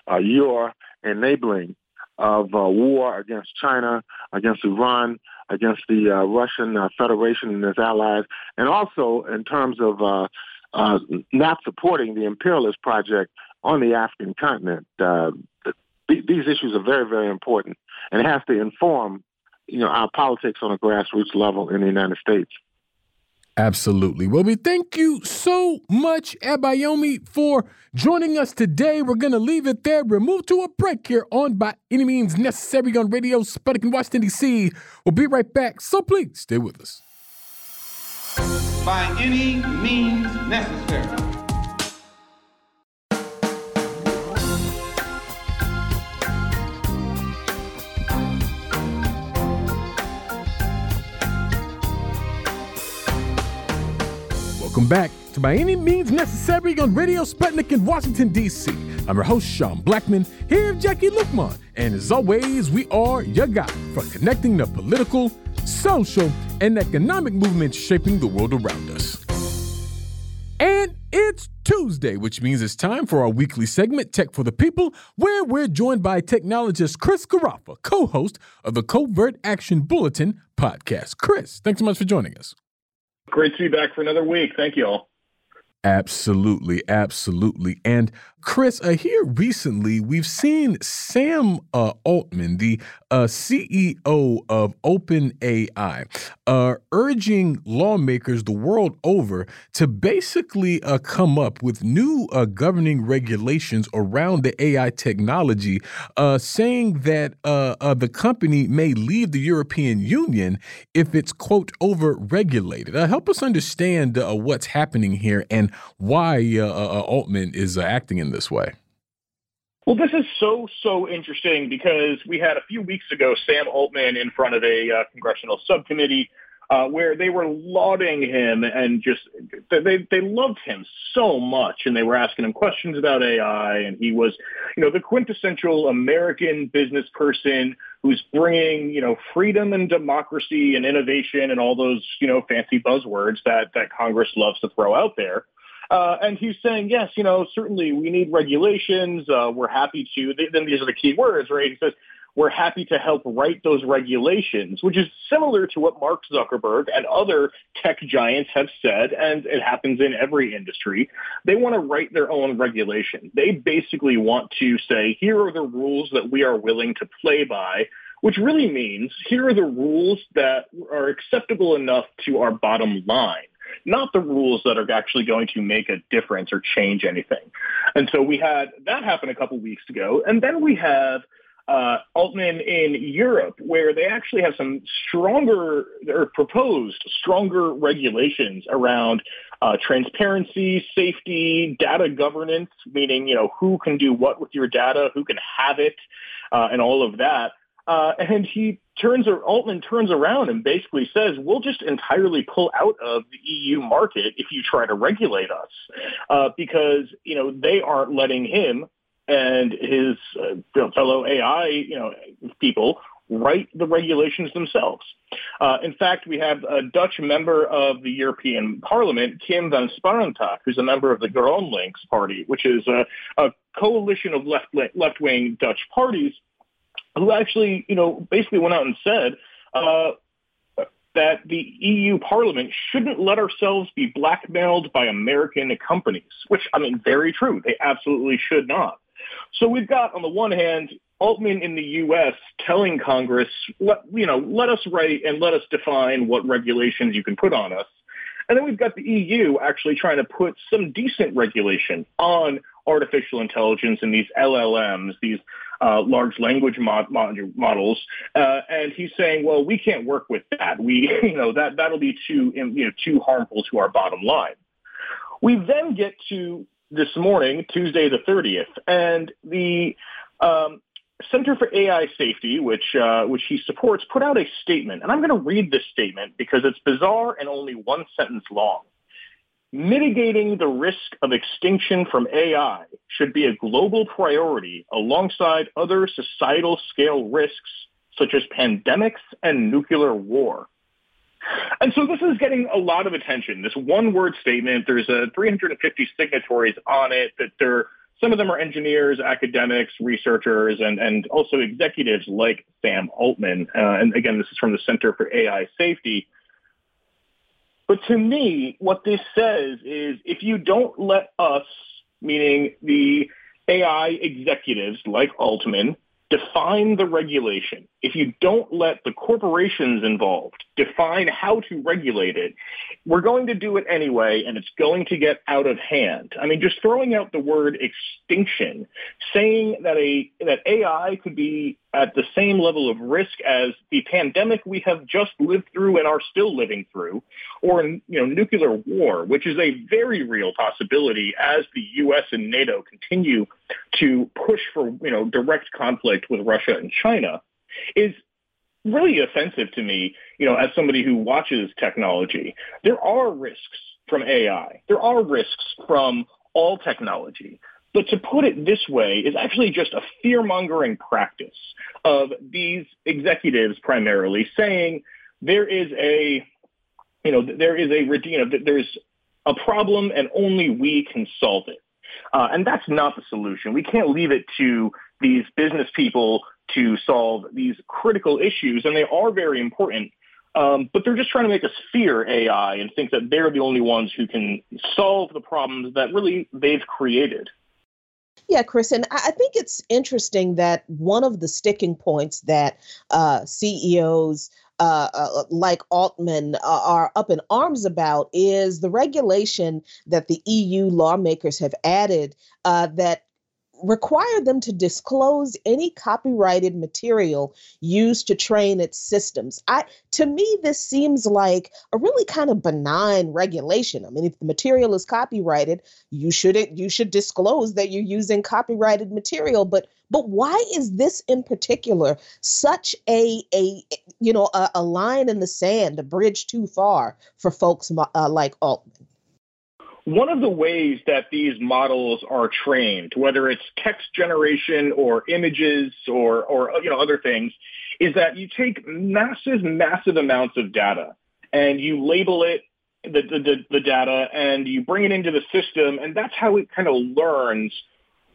uh, your enabling of uh, war against China, against Iran, against the Russian Federation and its allies, and also in terms of Uh, not supporting the imperialist project on the African continent uh, these issues are very, very important, and has to inform, you know, our politics on a grassroots level in the United States. Absolutely. Well, we thank you so much, Abayomi, for joining us today. We're going to leave it there. We'll move to a break here on By Any Means Necessary on Radio Sputnik in Washington, D.C. We'll be right back, so please stay with us. By any means necessary. Welcome back to By Any Means Necessary on Radio Sputnik in Washington, D.C. I'm your host, Sean Blackmon, here with Jacquie Luqman. And as always, we are your guide for connecting the political, social, and economic movements shaping the world around us. And it's Tuesday, which means it's time for our weekly segment, Tech for the People, where we're joined by technologist Chris Garaffa, co host of the Covert Action Bulletin podcast. Chris, thanks so much for joining us. Great to be back for another week. Thank you all. Absolutely, absolutely. And Chris, uh, here recently we've seen Sam uh, Altman, the uh, CEO of OpenAI, uh, urging lawmakers the world over to basically uh, come up with new uh, governing regulations around the AI technology, saying that the company may leave the European Union if it's, quote, over regulated. help us understand what's happening here and why Altman is acting in this way? Well, this is so, so interesting because we had a few weeks ago Sam Altman in front of a uh, congressional subcommittee uh, where they were lauding him and just they they loved him so much, and they were asking him questions about AI, and he was, you know, the quintessential American business person who's bringing, you know, freedom and democracy and innovation and all those, you know, fancy buzzwords that, that Congress loves to throw out there. Uh, and he's saying, yes, you know, certainly we need regulations. Uh, we're happy to. Then these are the key words, right? He says, we're happy to help write those regulations, which is similar to what Mark Zuckerberg and other tech giants have said, and it happens in every industry. They want to write their own regulation. They basically want to say, here are the rules that we are willing to play by, which really means here are the rules that are acceptable enough to our bottom line not the rules that are actually going to make a difference or change anything. And so we had that happen a couple weeks ago. And then we have uh, Altman in Europe, where they actually have some stronger or proposed stronger regulations around uh, transparency, safety, data governance, meaning you know who can do what with your data, who can have it, uh, and all of that. Uh, and he turns, Altman turns around and basically says, "We'll just entirely pull out of the EU market if you try to regulate us, uh, because you know they aren't letting him and his uh, fellow AI, you know, people write the regulations themselves. Uh, in fact, we have a Dutch member of the European Parliament, Kim van Sparrentak, who's a member of the GroenLinks party, which is a, a coalition of left left wing Dutch parties, who actually, you know, basically went out and said. Uh, that the EU Parliament shouldn't let ourselves be blackmailed by American companies, which, I mean, very true. They absolutely should not. So we've got, on the one hand, Altman in the U.S. telling Congress, let, you know, let us write and let us define what regulations you can put on us. And then we've got the EU actually trying to put some decent regulation on artificial intelligence and these LLMs, these uh, large language mod- mod- models. Uh, and he's saying, well, we can't work with that. We, you know, that that'll be too, you know, too harmful to our bottom line. We then get to this morning, Tuesday the 30th, and the um, Center for AI Safety, which uh, which he supports, put out a statement, and I'm going to read this statement because it's bizarre and only one sentence long. Mitigating the risk of extinction from AI should be a global priority alongside other societal scale risks such as pandemics and nuclear war. And so this is getting a lot of attention. This one word statement, there's a 350 signatories on it that there some of them are engineers, academics, researchers, and, and also executives like Sam Altman. Uh, and again, this is from the Center for AI Safety. But to me, what this says is if you don't let us, meaning the AI executives like Altman, define the regulation. If you don't let the corporations involved define how to regulate it, we're going to do it anyway, and it's going to get out of hand. I mean, just throwing out the word extinction, saying that a that AI could be at the same level of risk as the pandemic we have just lived through and are still living through, or you know, nuclear war, which is a very real possibility as the U.S. and NATO continue to push for you know direct conflict with Russia and China, is really offensive to me, you know, as somebody who watches technology. There are risks from AI. There are risks from all technology. But to put it this way is actually just a fear-mongering practice of these executives primarily saying there is a, you know, there is a, you know, there's a problem and only we can solve it. Uh, and that's not the solution. We can't leave it to these business people to solve these critical issues, and they are very important. Um, but they're just trying to make us fear AI and think that they're the only ones who can solve the problems that really they've created. Yeah, Chris, and I think it's interesting that one of the sticking points that uh, CEOs uh, uh, like Altman uh, are up in arms about is the regulation that the EU lawmakers have added uh, that require them to disclose any copyrighted material used to train its systems. I to me this seems like a really kind of benign regulation. I mean if the material is copyrighted, you shouldn't you should disclose that you're using copyrighted material, but but why is this in particular such a a you know a, a line in the sand, a bridge too far for folks uh, like Altman? One of the ways that these models are trained, whether it's text generation or images or, or you know, other things, is that you take massive, massive amounts of data and you label it the, the, the data and you bring it into the system and that's how it kind of learns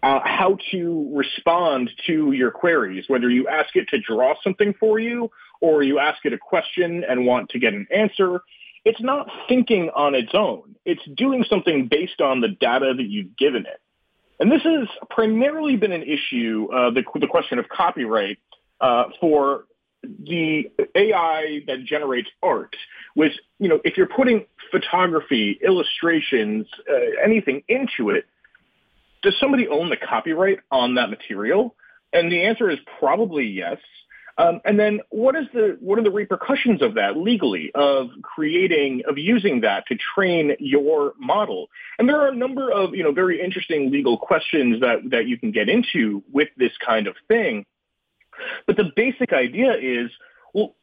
uh, how to respond to your queries, whether you ask it to draw something for you or you ask it a question and want to get an answer. It's not thinking on its own. It's doing something based on the data that you've given it. And this has primarily been an issue, uh, the, the question of copyright uh, for the AI that generates art was, you know, if you're putting photography, illustrations, uh, anything into it, does somebody own the copyright on that material? And the answer is probably yes. Um, and then what is the what are the repercussions of that legally of creating of using that to train your model? And there are a number of you know very interesting legal questions that that you can get into with this kind of thing. But the basic idea is well,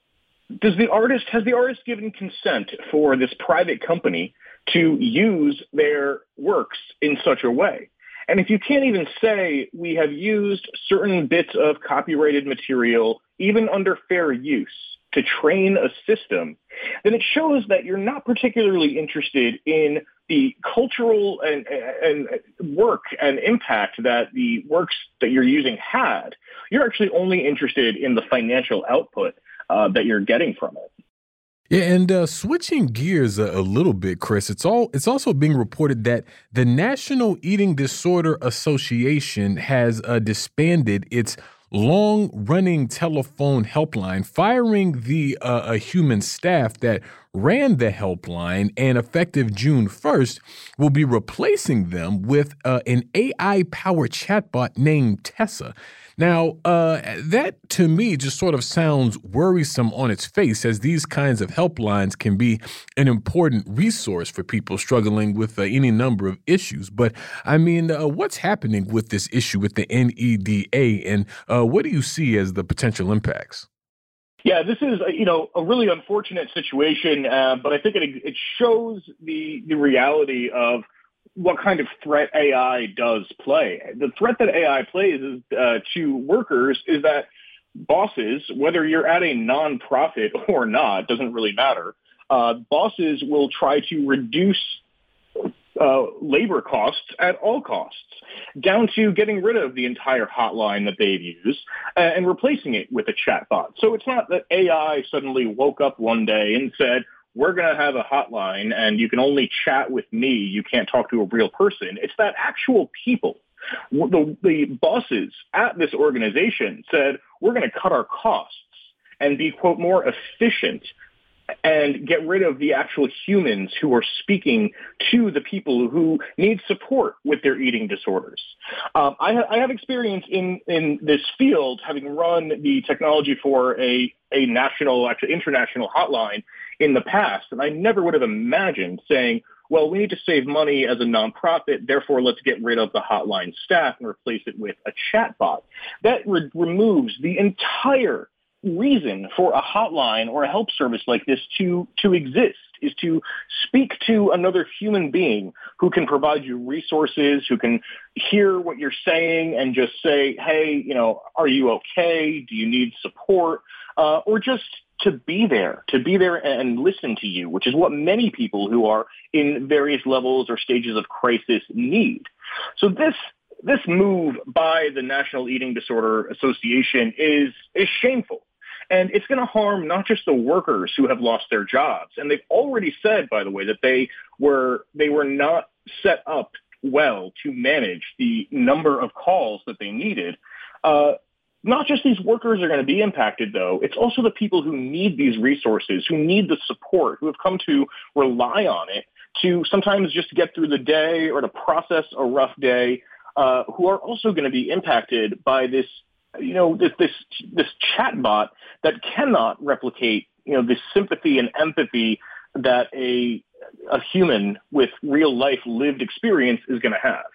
does the artist has the artist given consent for this private company to use their works in such a way? And if you can't even say we have used certain bits of copyrighted material, even under fair use, to train a system, then it shows that you're not particularly interested in the cultural and, and work and impact that the works that you're using had. You're actually only interested in the financial output uh, that you're getting from it. Yeah, and uh, switching gears a, a, little bit, Chris, it's all it's also being reported that the National Eating Disorder Association has uh, disbanded its long-running telephone helpline, firing the uh, human staff that ran the helpline, and effective June 1st, will be replacing them with uh, an AI-powered chatbot named Tessa. Now, uh, that to me just sort of sounds worrisome on its face, as these kinds of helplines can be an important resource for people struggling with uh, any number of issues. But I mean, uh, what's happening with this issue with the NEDA, and uh, what do you see as the potential impacts? Yeah, this is you know a really unfortunate situation, uh, but I think it it shows the the reality of what kind of threat AI does play. The threat that AI plays is, uh, to workers is that bosses, whether you're at a nonprofit or not, doesn't really matter. Uh, bosses will try to reduce uh, labor costs at all costs, down to getting rid of the entire hotline that they've used uh, and replacing it with a chatbot. So it's not that AI suddenly woke up one day and said, we're going to have a hotline and you can only chat with me. You can't talk to a real person. It's that actual people. The, the bosses at this organization said, we're going to cut our costs and be, quote, more efficient and get rid of the actual humans who are speaking to the people who need support with their eating disorders. Um, I, ha- I, have experience in, in this field, having run the technology for a, a national, actually international hotline in the past. And I never would have imagined saying, well, we need to save money as a nonprofit, therefore let's get rid of the hotline staff and replace it with a chatbot. That re- removes the entire reason for a hotline or a help service like this to, to exist is to speak to another human being who can provide you resources, who can hear what you're saying and just say, hey, you know, are you okay? Do you need support? Uh, or just to be there, to be there and listen to you, which is what many people who are in various levels or stages of crisis need. So this this move by the National Eating Disorder Association is is shameful. And it's going to harm not just the workers who have lost their jobs. And they've already said, by the way, that they were they were not set up well to manage the number of calls that they needed. Uh, not just these workers are going to be impacted, though. It's also the people who need these resources, who need the support, who have come to rely on it to sometimes just get through the day or to process a rough day, uh, who are also going to be impacted by this, you know, this this this chatbot that cannot replicate, you know, the sympathy and empathy that a a human with real life lived experience is going to have.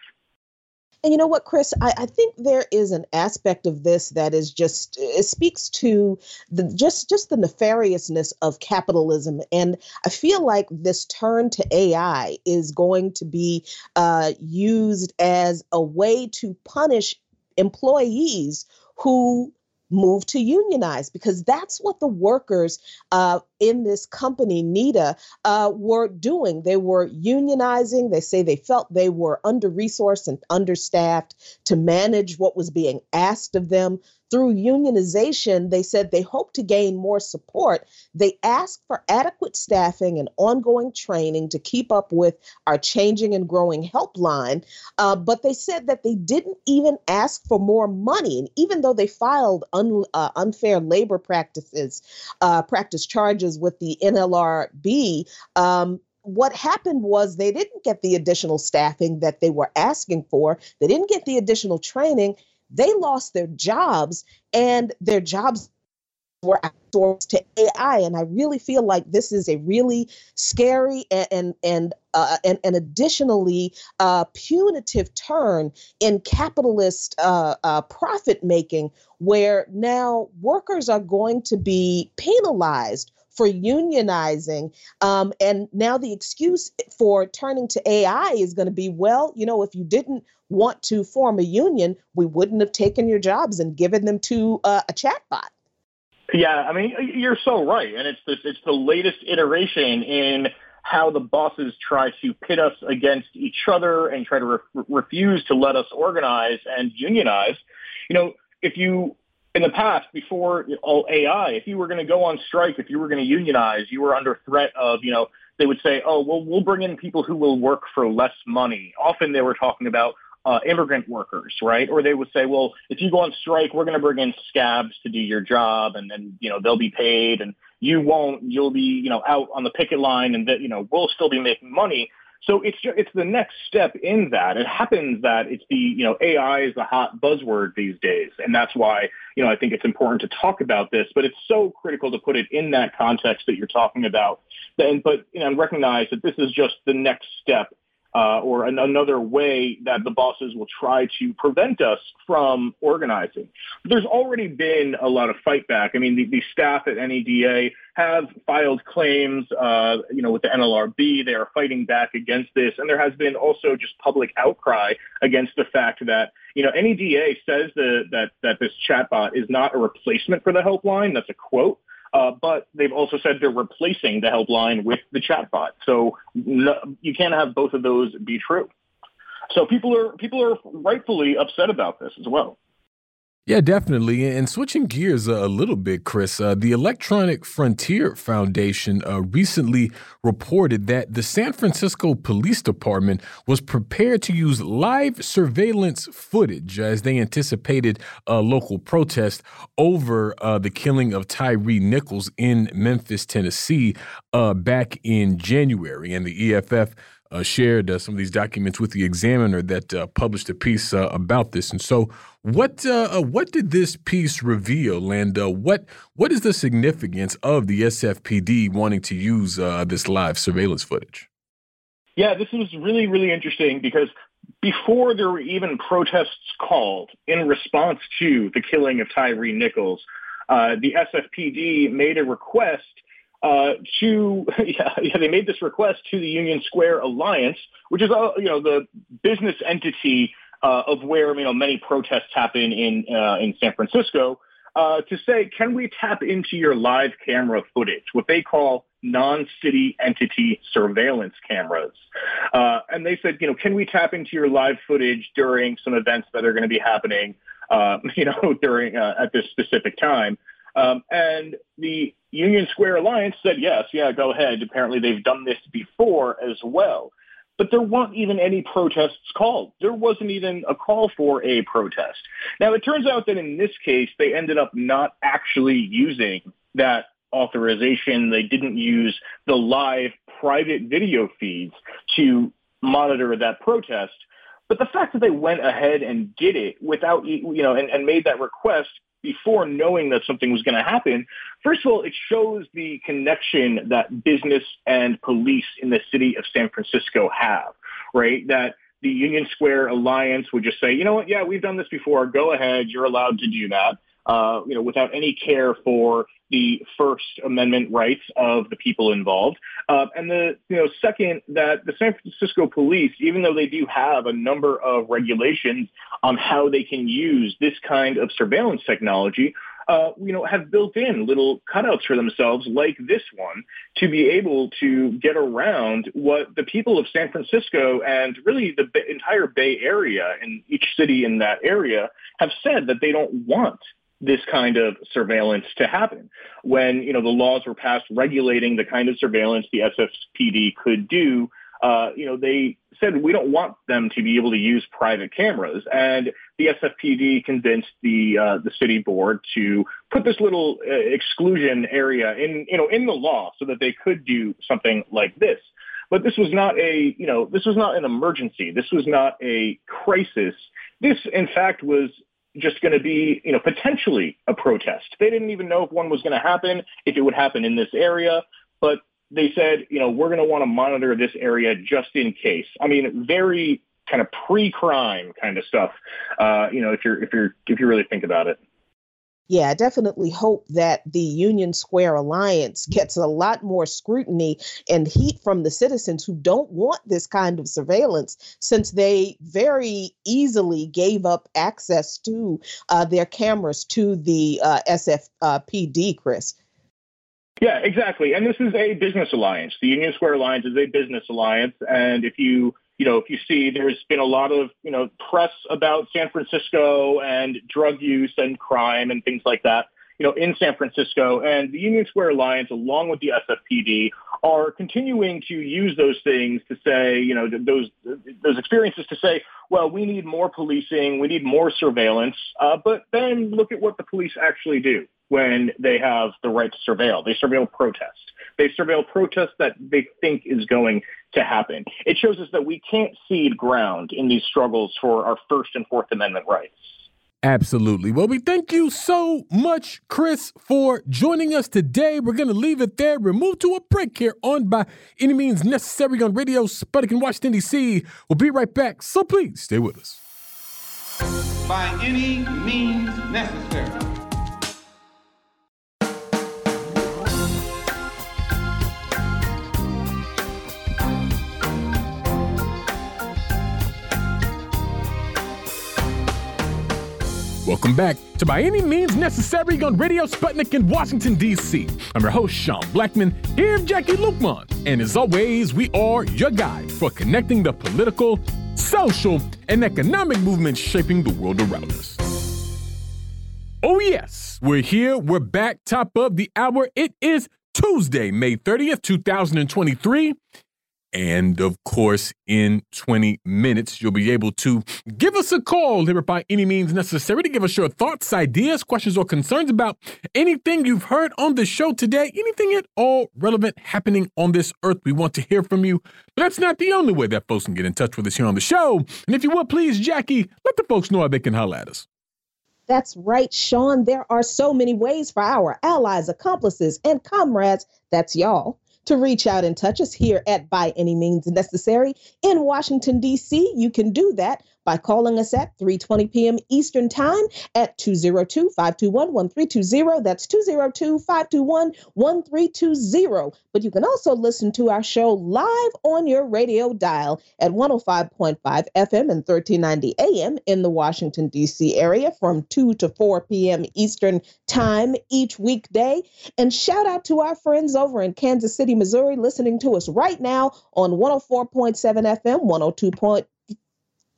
And you know what, Chris? I, I, think there is an aspect of this that is just it speaks to the just just the nefariousness of capitalism, and I feel like this turn to AI is going to be uh, used as a way to punish employees who move to unionize because that's what the workers uh, in this company, NEDA uh, were doing. They were unionizing. They say they felt they were under resourced and understaffed to manage what was being asked of them through unionization, they said they hope to gain more support. They asked for adequate staffing and ongoing training to keep up with our changing and growing helpline. Uh, but they said that they didn't even ask for more money. And even though they filed un, uh, unfair labor practices, uh, practice charges with the NLRB, um, what happened was they didn't get the additional staffing that they were asking for. They didn't get the additional training they lost their jobs and their jobs were outsourced to AI. And I really feel like this is a really scary and and and uh, and, and, additionally uh, punitive turn in capitalist uh, uh profit making, where now workers are going to be penalized for unionizing. Um, and now the excuse for turning to AI is going to be well, you know, if you didn't want to form a union, we wouldn't have taken your jobs and given them to uh, a chatbot. Yeah, I mean, you're so right, and it's this, it's the latest iteration in how the bosses try to pit us against each other and try to re- refuse to let us organize and unionize. You know, if you in the past, before all AI, if you were going to go on strike, if you were going to unionize, you were under threat of, you know, they would say, oh, well, we'll bring in people who will work for less money. Often they were talking about uh, immigrant workers, right? Or they would say, well, if you go on strike, we're going to bring in scabs to do your job and then, you know, they'll be paid and you won't, you'll be, you know, out on the picket line and that, you know, we'll still be making money. So it's it's the next step in that. It happens that it's the you know AI is the hot buzzword these days, and that's why you know I think it's important to talk about this. But it's so critical to put it in that context that you're talking about. Then, but you know, recognize that this is just the next step uh, or an, another way that the bosses will try to prevent us from organizing. There's already been a lot of fight back. I mean, the, the staff at NEDA have filed claims, uh, you know, with the NLRB. They are fighting back against this, and there has been also just public outcry against the fact that you know NEDA says the, that that this chatbot is not a replacement for the helpline. That's a quote. Uh, but they've also said they're replacing the helpline with the chatbot. So no, you can't have both of those be true. So people are people are rightfully upset about this as well. Yeah, definitely. And switching gears a little bit, Chris, uh, the Electronic Frontier Foundation uh, recently reported that the San Francisco Police Department was prepared to use live surveillance footage as they anticipated a local protest over uh, the killing of Tyree Nichols in Memphis, Tennessee, uh, back in January. And the EFF shared uh, some of these documents with the Examiner that uh, published a piece uh, about this. And so, what uh, uh, what did this piece reveal, and what what is the significance of the SFPD wanting to use this live surveillance footage? Yeah, this was really really interesting because before there were even protests called in response to the killing of Tyree Nichols, the SFPD made a request uh, to yeah, yeah, they made this request to the Union Square Alliance, which is uh, you know the business entity uh, of where you know many protests happen in uh, in San Francisco, uh, to say, can we tap into your live camera footage, what they call non-city entity surveillance cameras? Uh, and they said, you know, can we tap into your live footage during some events that are going to be happening, uh, you know, during uh, at this specific time? Um, and the Union Square Alliance said, yes, yeah, go ahead. Apparently they've done this before as well. But there weren't even any protests called. There wasn't even a call for a protest. Now, it turns out that in this case, they ended up not actually using that authorization. They didn't use the live private video feeds to monitor that protest. But the fact that they went ahead and did it without, you know, and, and made that request before knowing that something was going to happen, first of all, it shows the connection that business and police in the city of San Francisco have, right? That the Union Square Alliance would just say, you know what, yeah, we've done this before. Go ahead. You're allowed to do that. Uh, you know, without any care for the First Amendment rights of the people involved. Uh, and the you know second that the San Francisco police, even though they do have a number of regulations on how they can use this kind of surveillance technology, uh, you know, have built in little cutouts for themselves like this one to be able to get around what the people of San Francisco and really the entire Bay Area and each city in that area have said that they don't want this kind of surveillance to happen. When, you know, the laws were passed regulating the kind of surveillance the SFPD could do, uh, you know, they said we don't want them to be able to use private cameras. And the SFPD convinced the uh, the city board to put this little uh, exclusion area in, you know, in the law so that they could do something like this. But this was not a, you know, this was not an emergency. This was not a crisis. This, in fact, was just going to be, you know, potentially a protest. They didn't even know if one was going to happen, if it would happen in this area, but they said, you know, we're going to want to monitor this area just in case. I mean, very kind of pre-crime kind of stuff. Uh, you know, if you're if you're if you really think about it. Yeah, I definitely hope that the Union Square Alliance gets a lot more scrutiny and heat from the citizens who don't want this kind of surveillance, since they very easily gave up access to uh, their cameras to the uh, SFPD, Chris. Yeah, exactly. And this is a business alliance. The Union Square Alliance is a business alliance. And if you you know, if you see there's been a lot of, you know, press about San Francisco and drug use and crime and things like that, you know, in San Francisco. And the Union Square Alliance, along with the SFPD, are continuing to use those things to say, you know, those those experiences to say, well, we need more policing, we need more surveillance. Uh, but then look at what the police actually do when they have the right to surveil. They surveil protest. They surveil protest that they think is going to happen. It shows us that we can't cede ground in these struggles for our First and Fourth Amendment rights. Absolutely. Well, we thank you so much, Chris, for joining us today. We're going to leave it there. We're moved to a break here on By Any Means Necessary on Radio Sputnik in Washington, D.C. We'll be right back, so please stay with us. By any means necessary. Welcome back to By Any Means Necessary on Radio Sputnik in Washington, D.C. I'm your host, Sean Blackmon, here with Jacquie Luqman. And as always, we are your guide for connecting the political, social, and economic movements shaping the world around us. Oh, yes, we're here. We're back, top of the hour. It is Tuesday, May 30th, 2023. And of course, in 20 minutes, you'll be able to give us a call here by any means necessary to give us your thoughts, ideas, questions, or concerns about anything you've heard on the show today, anything at all relevant happening on this earth. We want to hear from you. But that's not the only way that folks can get in touch with us here on the show. And if you would, please, Jacquie, let the folks know how they can holler at us. That's right, Sean. There are so many ways for our allies, accomplices, and comrades, that's y'all, to reach out and touch us here at By Any Means Necessary in Washington, D.C. You can do that by calling us at 3:20 p.m. Eastern Time at 202-521-1320. That's 202-521-1320. But you can also listen to our show live on your radio dial at 105.5 FM and 1390 AM in the Washington D.C. area from 2 to 4 p.m. Eastern Time each weekday. And shout out to our friends over in Kansas City, Missouri listening to us right now on 104.7 FM, 102.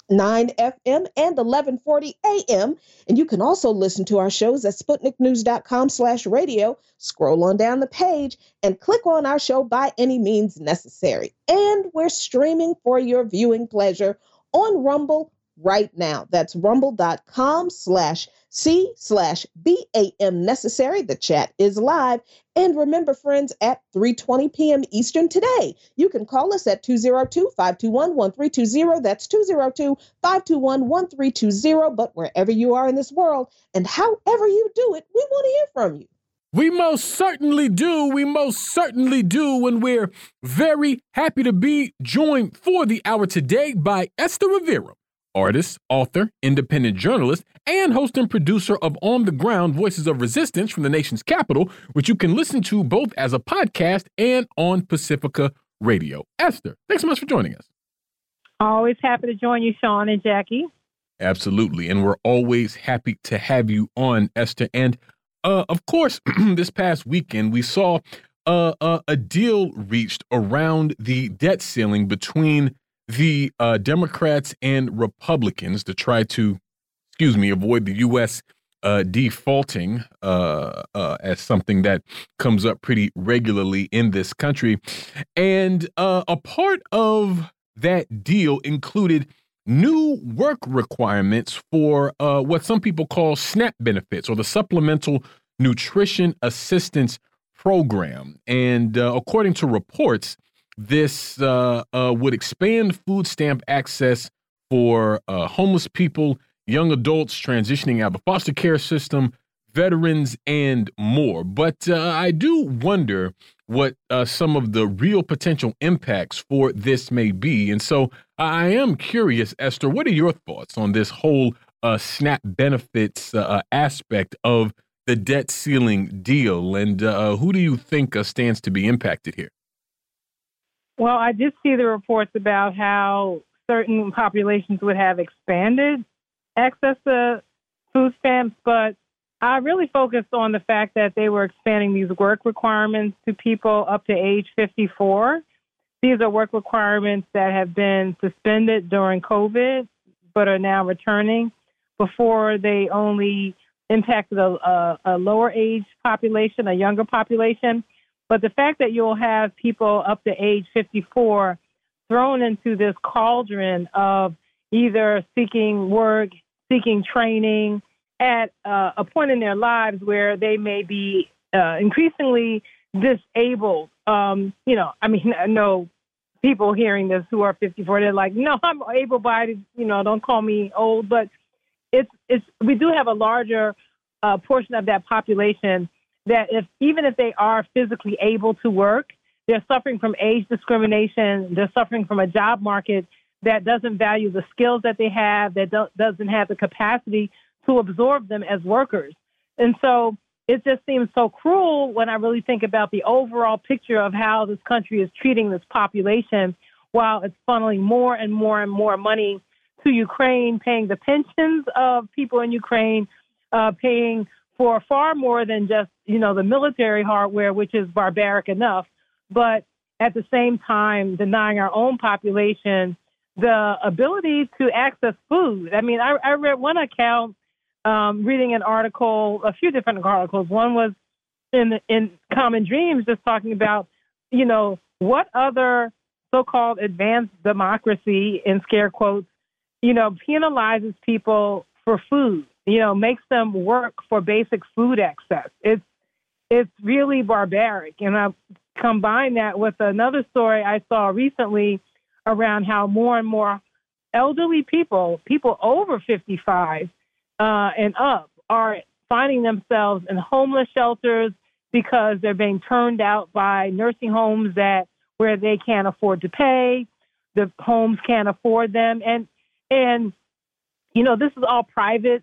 9 FM and 1140 AM. And you can also listen to our shows at sputniknews.com slash radio. Scroll on down the page and click on our show by any means necessary. And we're streaming for your viewing pleasure on Rumble right now. That's rumble.com slash C slash BAM necessary. The chat is live. And remember, friends, at 3.20 p.m. Eastern today, you can call us at 202-521-1320. That's 202-521-1320. But wherever you are in this world and however you do it, we want to hear from you. We most certainly do. We most certainly do. And we're very happy to be joined for the hour today by Esther Rivera artist, author, independent journalist, and host and producer of On the Ground Voices of Resistance from the nation's capital, which you can listen to both as a podcast and on Pacifica Radio. Esther, thanks so much for joining us. Always happy to join you, Sean and Jacquie. Absolutely. And we're always happy to have you on, Esther. And uh, of course, this past weekend we saw uh, uh, a deal reached around the debt ceiling between the uh, Democrats and Republicans to try to, excuse me, avoid the U.S. Uh, defaulting uh, uh, as something that comes up pretty regularly in this country. And uh, a part of that deal included new work requirements for uh, what some people call SNAP benefits or the Supplemental Nutrition Assistance Program. And according to reports, this uh, uh, would expand food stamp access for uh, homeless people, young adults transitioning out of the foster care system, veterans, and more. But uh, I do wonder what uh, some of the real potential impacts for this may be. And so I am curious, Esther, what are your thoughts on this whole uh, SNAP benefits aspect of the debt ceiling deal? And who do you think stands to be impacted here? Well, I did see the reports about how certain populations would have expanded access to food stamps, but I really focused on the fact that they were expanding these work requirements to people up to age 54. These are work requirements that have been suspended during COVID, but are now returning. Before they only impacted a, a, a lower age population, a younger population. But the fact that you'll have people up to age 54 thrown into this cauldron of either seeking work, seeking training at uh, a point in their lives where they may be uh, increasingly disabled. Um, you know, I mean, I know people hearing this who are 54, they're like, no, I'm able bodied, you know, don't call me old. But it's, it's, we do have a larger uh, portion of that population that if even if they are physically able to work, they're suffering from age discrimination. They're suffering from a job market that doesn't value the skills that they have, that do- doesn't have the capacity to absorb them as workers. And so it just seems so cruel when I really think about the overall picture of how this country is treating this population while it's funneling more and more and more money to Ukraine, paying the pensions of people in Ukraine, uh, paying for far more than just, you know, the military hardware, which is barbaric enough, but at the same time denying our own population the ability to access food. I mean, I, I read one account, um, reading an article, a few different articles. One was in in Common Dreams, just talking about, you know, what other so-called advanced democracy, in scare quotes, you know, penalizes people for food you know, makes them work for basic food access. It's it's really barbaric. And I combine that with another story I saw recently around how more and more elderly people, people over 55 uh, and up, are finding themselves in homeless shelters because they're being turned out by nursing homes that where they can't afford to pay, the homes can't afford them, and and you know this is all private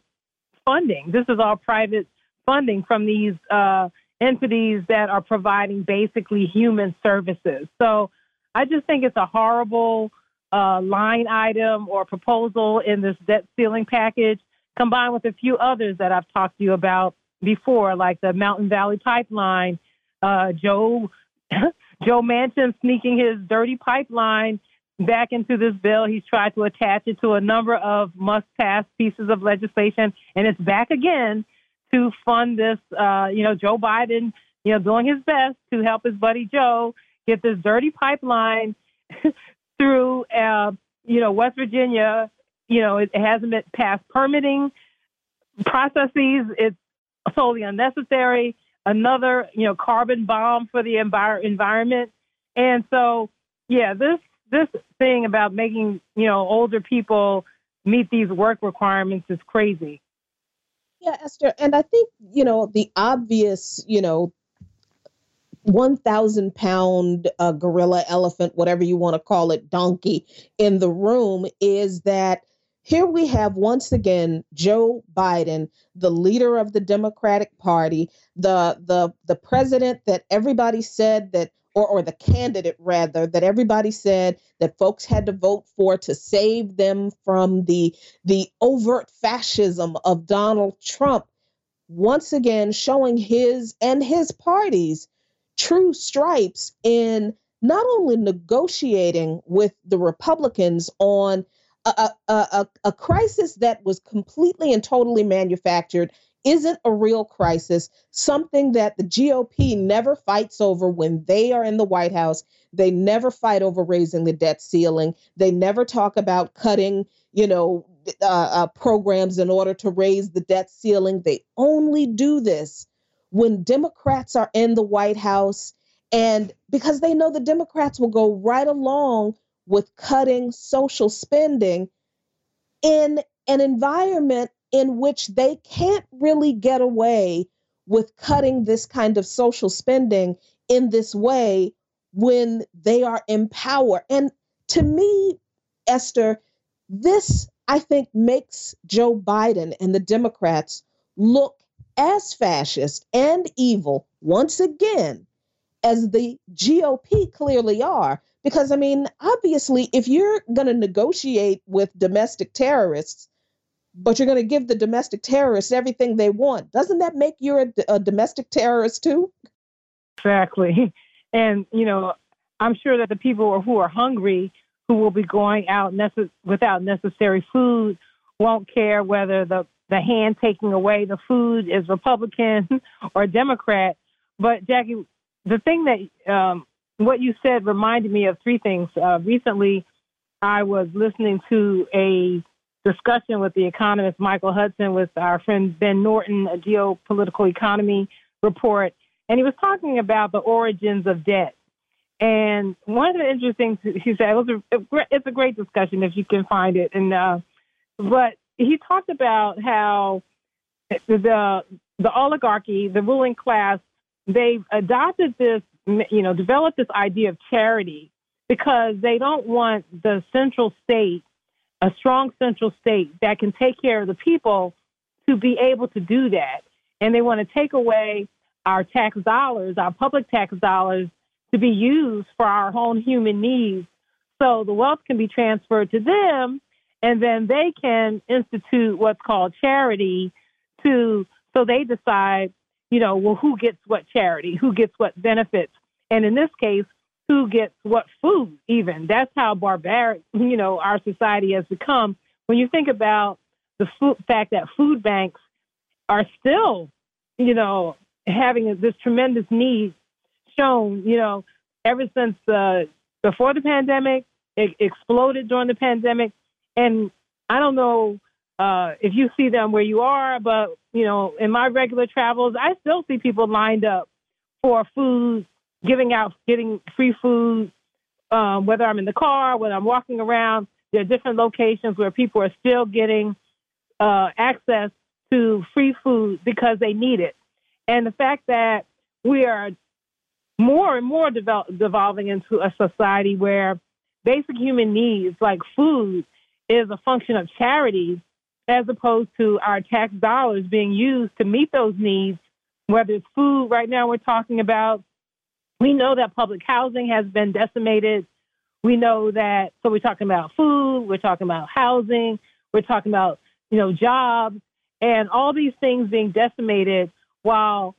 funding. This is all private funding from these uh, entities that are providing basically human services. So I just think it's a horrible uh, line item or proposal in this debt ceiling package, combined with a few others that I've talked to you about before, like the Mountain Valley Pipeline, uh, Joe Joe Manchin sneaking his dirty pipeline back into this bill. He's tried to attach it to a number of must pass pieces of legislation, and it's back again to fund this. Uh, you know, Joe Biden, you know, doing his best to help his buddy Joe get this dirty pipeline through, uh, you know, West Virginia. You know, it, hasn't been past permitting processes. It's totally unnecessary. Another, you know, carbon bomb for the envir- environment. And so, yeah, this this thing about making you know older people meet these work requirements is crazy. Yeah, Esther, and I think you know the obvious, you know, one thousand pound uh, gorilla, elephant, whatever you want to call it, donkey in the room is that here we have once again Joe Biden, the leader of the Democratic Party, the the the president that everybody said that or, or the candidate rather that everybody said that folks had to vote for to save them from the the overt fascism of Donald Trump once again showing his and his party's true stripes in not only negotiating with the Republicans on a, a, a, a, crisis that was completely and totally manufactured isn't a real crisis, something that the GOP never fights over when they are in the White House. They never fight over raising the debt ceiling. They never talk about cutting, you know, uh, uh, programs in order to raise the debt ceiling. They only do this when Democrats are in the White House and because they know the Democrats will go right along with cutting social spending in an environment in which they can't really get away with cutting this kind of social spending in this way when they are in power. And to me, Esther, this I think makes Joe Biden and the Democrats look as fascist and evil once again as the GOP clearly are. Because, I mean, obviously, if you're going to negotiate with domestic terrorists, but you're going to give the domestic terrorists everything they want, doesn't that make you a, a domestic terrorist too? Exactly. And, you know, I'm sure that the people who are hungry, who will be going out without necessary food, won't care whether the, the hand taking away the food is Republican or Democrat. But, Jacquie, the thing that um, what you said reminded me of three things. Uh, recently, I was listening to a discussion with the economist Michael Hudson with our friend Ben Norton, a geopolitical economy report, and he was talking about the origins of debt. And one of the interesting things he said it was a, it's a great discussion if you can find it. And uh, but he talked about how the the oligarchy, the ruling class, they've adopted this, you know, developed this idea of charity because they don't want the central state, a strong central state that can take care of the people, to be able to do that. And they want to take away our tax dollars, our public tax dollars, to be used for our own human needs. So the wealth can be transferred to them, and then they can institute what's called charity to so they decide you know, well, who gets what charity, who gets what benefits, and in this case, who gets what food, even. That's how barbaric, you know, our society has become. When you think about the food, fact that food banks are still, you know, having this tremendous need shown, you know, ever since uh, before the pandemic, it exploded during the pandemic. And I don't know uh, if you see them where you are, but you know, in my regular travels, I still see people lined up for food, giving out, getting free food. Um, whether I'm in the car, whether I'm walking around, there are different locations where people are still getting uh, access to free food because they need it. And the fact that we are more and more develop, devolving into a society where basic human needs like food is a function of charities as opposed to our tax dollars being used to meet those needs, whether it's food, right now we're talking about. We know that public housing has been decimated. We know that, so we're talking about food, we're talking about housing, we're talking about, you know, jobs, and all these things being decimated while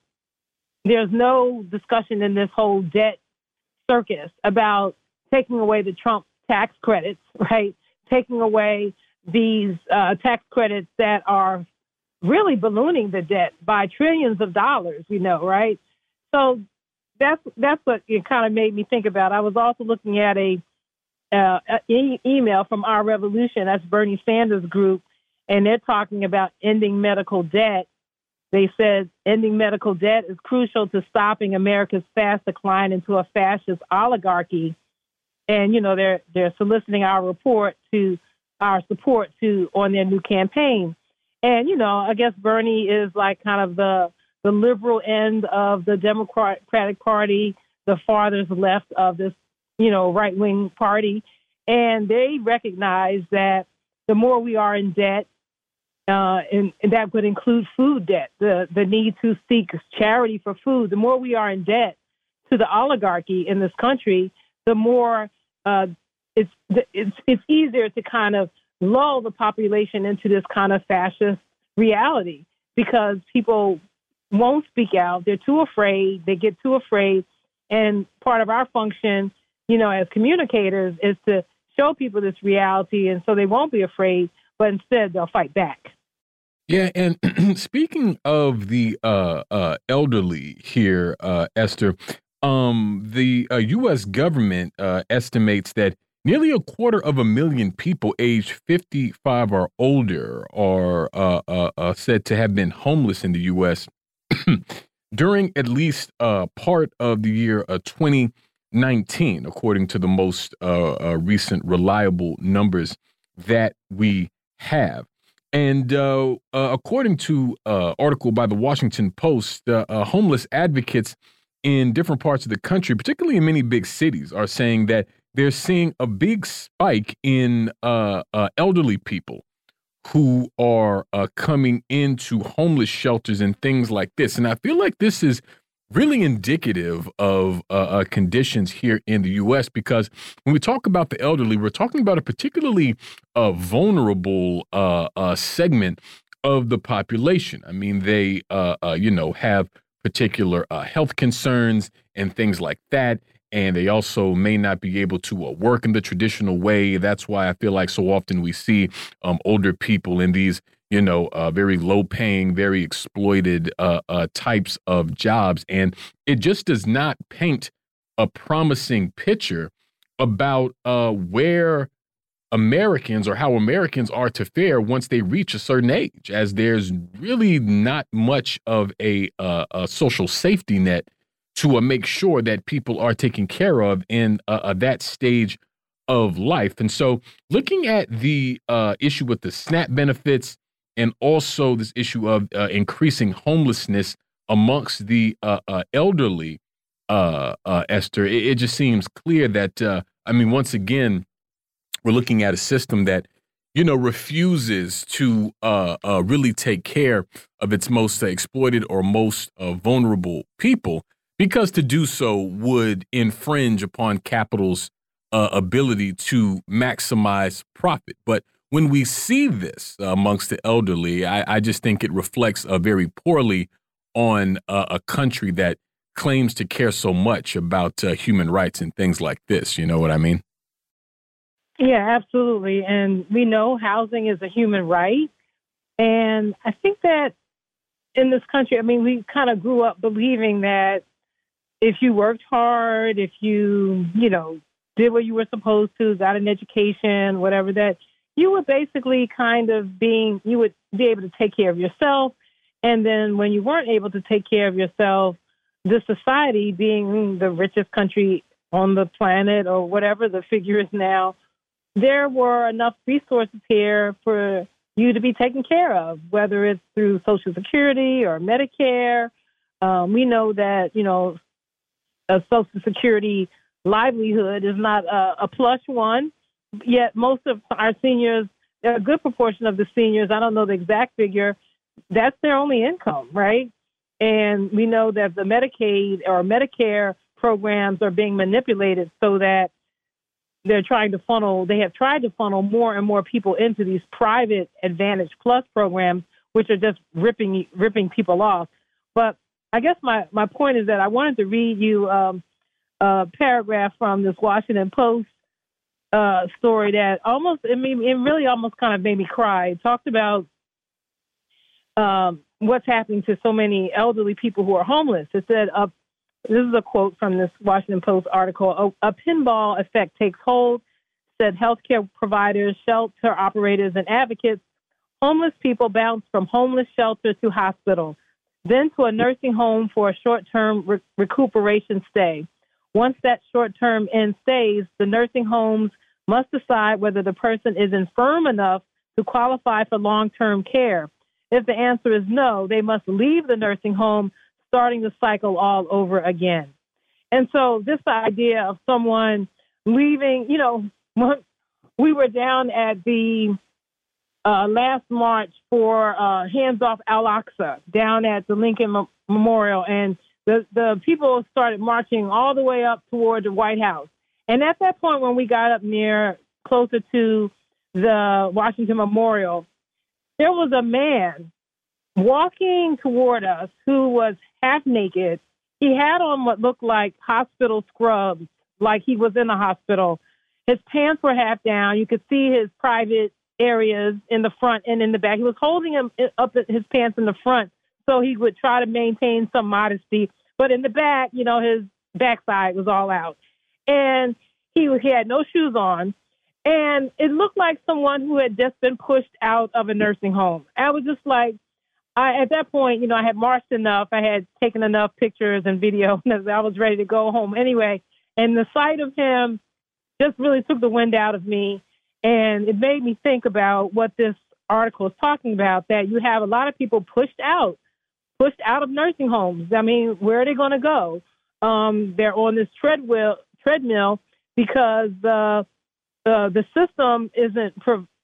there's no discussion in this whole debt circus about taking away the Trump tax credits, right? Taking away these uh, tax credits that are really ballooning the debt by trillions of dollars, you know, right? So that's that's what it kind of made me think about. I was also looking at a, uh, e- email from our revolution, that's Bernie Sanders group, and they're talking about ending medical debt. They said ending medical debt is crucial to stopping America's fast decline into a fascist oligarchy. And you know they're they're soliciting our report to our support to on their new campaign. And you know, I guess Bernie is like kind of the the liberal end of the Democratic Party, the farthest left of this, you know, right wing party, and they recognize that the more we are in debt, uh, and, that would include food debt, the the need to seek charity for food. The more we are in debt to the oligarchy in this country, the more uh, it's it's it's easier to kind of lull the population into this kind of fascist reality. because people won't speak out. They're too afraid. They get too afraid. And part of our function, you know, as communicators is to show people this reality and so they won't be afraid, but instead they'll fight back. Yeah, and speaking of the uh, uh, elderly here, uh, Esther, um, the U.S. Uh, government uh, estimates that nearly a quarter of a million people aged 55 or older are uh, said to have been homeless in the U.S. during at least part of the year of 2019, according to the most recent reliable numbers that we have. And uh, uh, according to an uh, article by the Washington Post, uh, uh, homeless advocates in different parts of the country, particularly in many big cities, are saying that they're seeing a big spike in uh, elderly people who are coming into homeless shelters and things like this. And I feel like this is really indicative of uh, uh, conditions here in the U.S. because when we talk about the elderly, we're talking about a particularly uh, vulnerable uh, uh, segment of the population. I mean, they, uh, you know, have particular health concerns and things like that. And they also may not be able to work in the traditional way. That's why I feel like so often we see um, older people in these you know, uh, very low paying, very exploited uh, uh, types of jobs. And it just does not paint a promising picture about uh, where Americans or how Americans are to fare once they reach a certain age, as there's really not much of a, uh, a social safety net to uh, make sure that people are taken care of in that stage of life. And so, looking at the issue with the SNAP benefits, and also this issue of uh, increasing homelessness amongst the uh, uh, elderly, uh, uh, Esther, it, it, just seems clear that, uh, I mean, once again, we're looking at a system that, you know, refuses to really take care of its most exploited or most vulnerable people, because to do so would infringe upon capital's ability to maximize profit. But when we see this amongst the elderly, I, I just think it reflects uh, very poorly on uh, a country that claims to care so much about uh, human rights and things like this. You know what I mean? Yeah, absolutely. And we know housing is a human right. And I think that in this country, I mean, we kind of grew up believing that if you worked hard, if you, you know, did what you were supposed to, got an education, whatever, that you would basically kind of being you would be able to take care of yourself. And then when you weren't able to take care of yourself the society being the richest country on the planet or whatever the figure is now there were enough resources here for you to be taken care of whether it's through social security or medicare. Um, we know that you know a social security livelihood is not a, a plush one yet most of our seniors, a good proportion of the seniors, I don't know the exact figure, that's their only income, right? And we know that the Medicaid or Medicare programs are being manipulated so that they're trying to funnel, they have tried to funnel more and more people into these private Advantage Plus programs, which are just ripping ripping people off. But I guess my, my point is that I wanted to read you um, a paragraph from this Washington Post uh, story that almost it, made, it really almost kind of made me cry. It talked about um, what's happening to so many elderly people who are homeless. It said, uh, "This is a quote from this Washington Post article: A, a pinball effect takes hold." Said healthcare providers, shelter operators, and advocates. Homeless people bounce from homeless shelter to hospital, then to a nursing home for a short-term re- recuperation stay. Once that short-term end stays, the nursing homes must decide whether the person is infirm enough to qualify for long term care. If the answer is no, they must leave the nursing home, starting the cycle all over again. And so, this idea of someone leaving, you know, we were down at the uh, last march for uh, Hands Off Al Aqsa down at the Lincoln Memorial, and the, the people started marching all the way up toward the White House. And at that point, when we got up near closer to the Washington Memorial, there was a man walking toward us who was half naked. He had on what looked like hospital scrubs, like he was in a hospital. His pants were half down. You could see his private areas in the front and in the back. He was holding him up his pants in the front so he would try to maintain some modesty. But in the back, you know, his backside was all out. And he, he had no shoes on. And it looked like someone who had just been pushed out of a nursing home. I was just like, I, at that point, you know, I had marched enough. I had taken enough pictures and video that I was ready to go home anyway. And the sight of him just really took the wind out of me. And it made me think about what this article is talking about that you have a lot of people pushed out, pushed out of nursing homes. I mean, where are they going to go? Um, they're on this treadmill, treadmill because uh, uh, the system isn't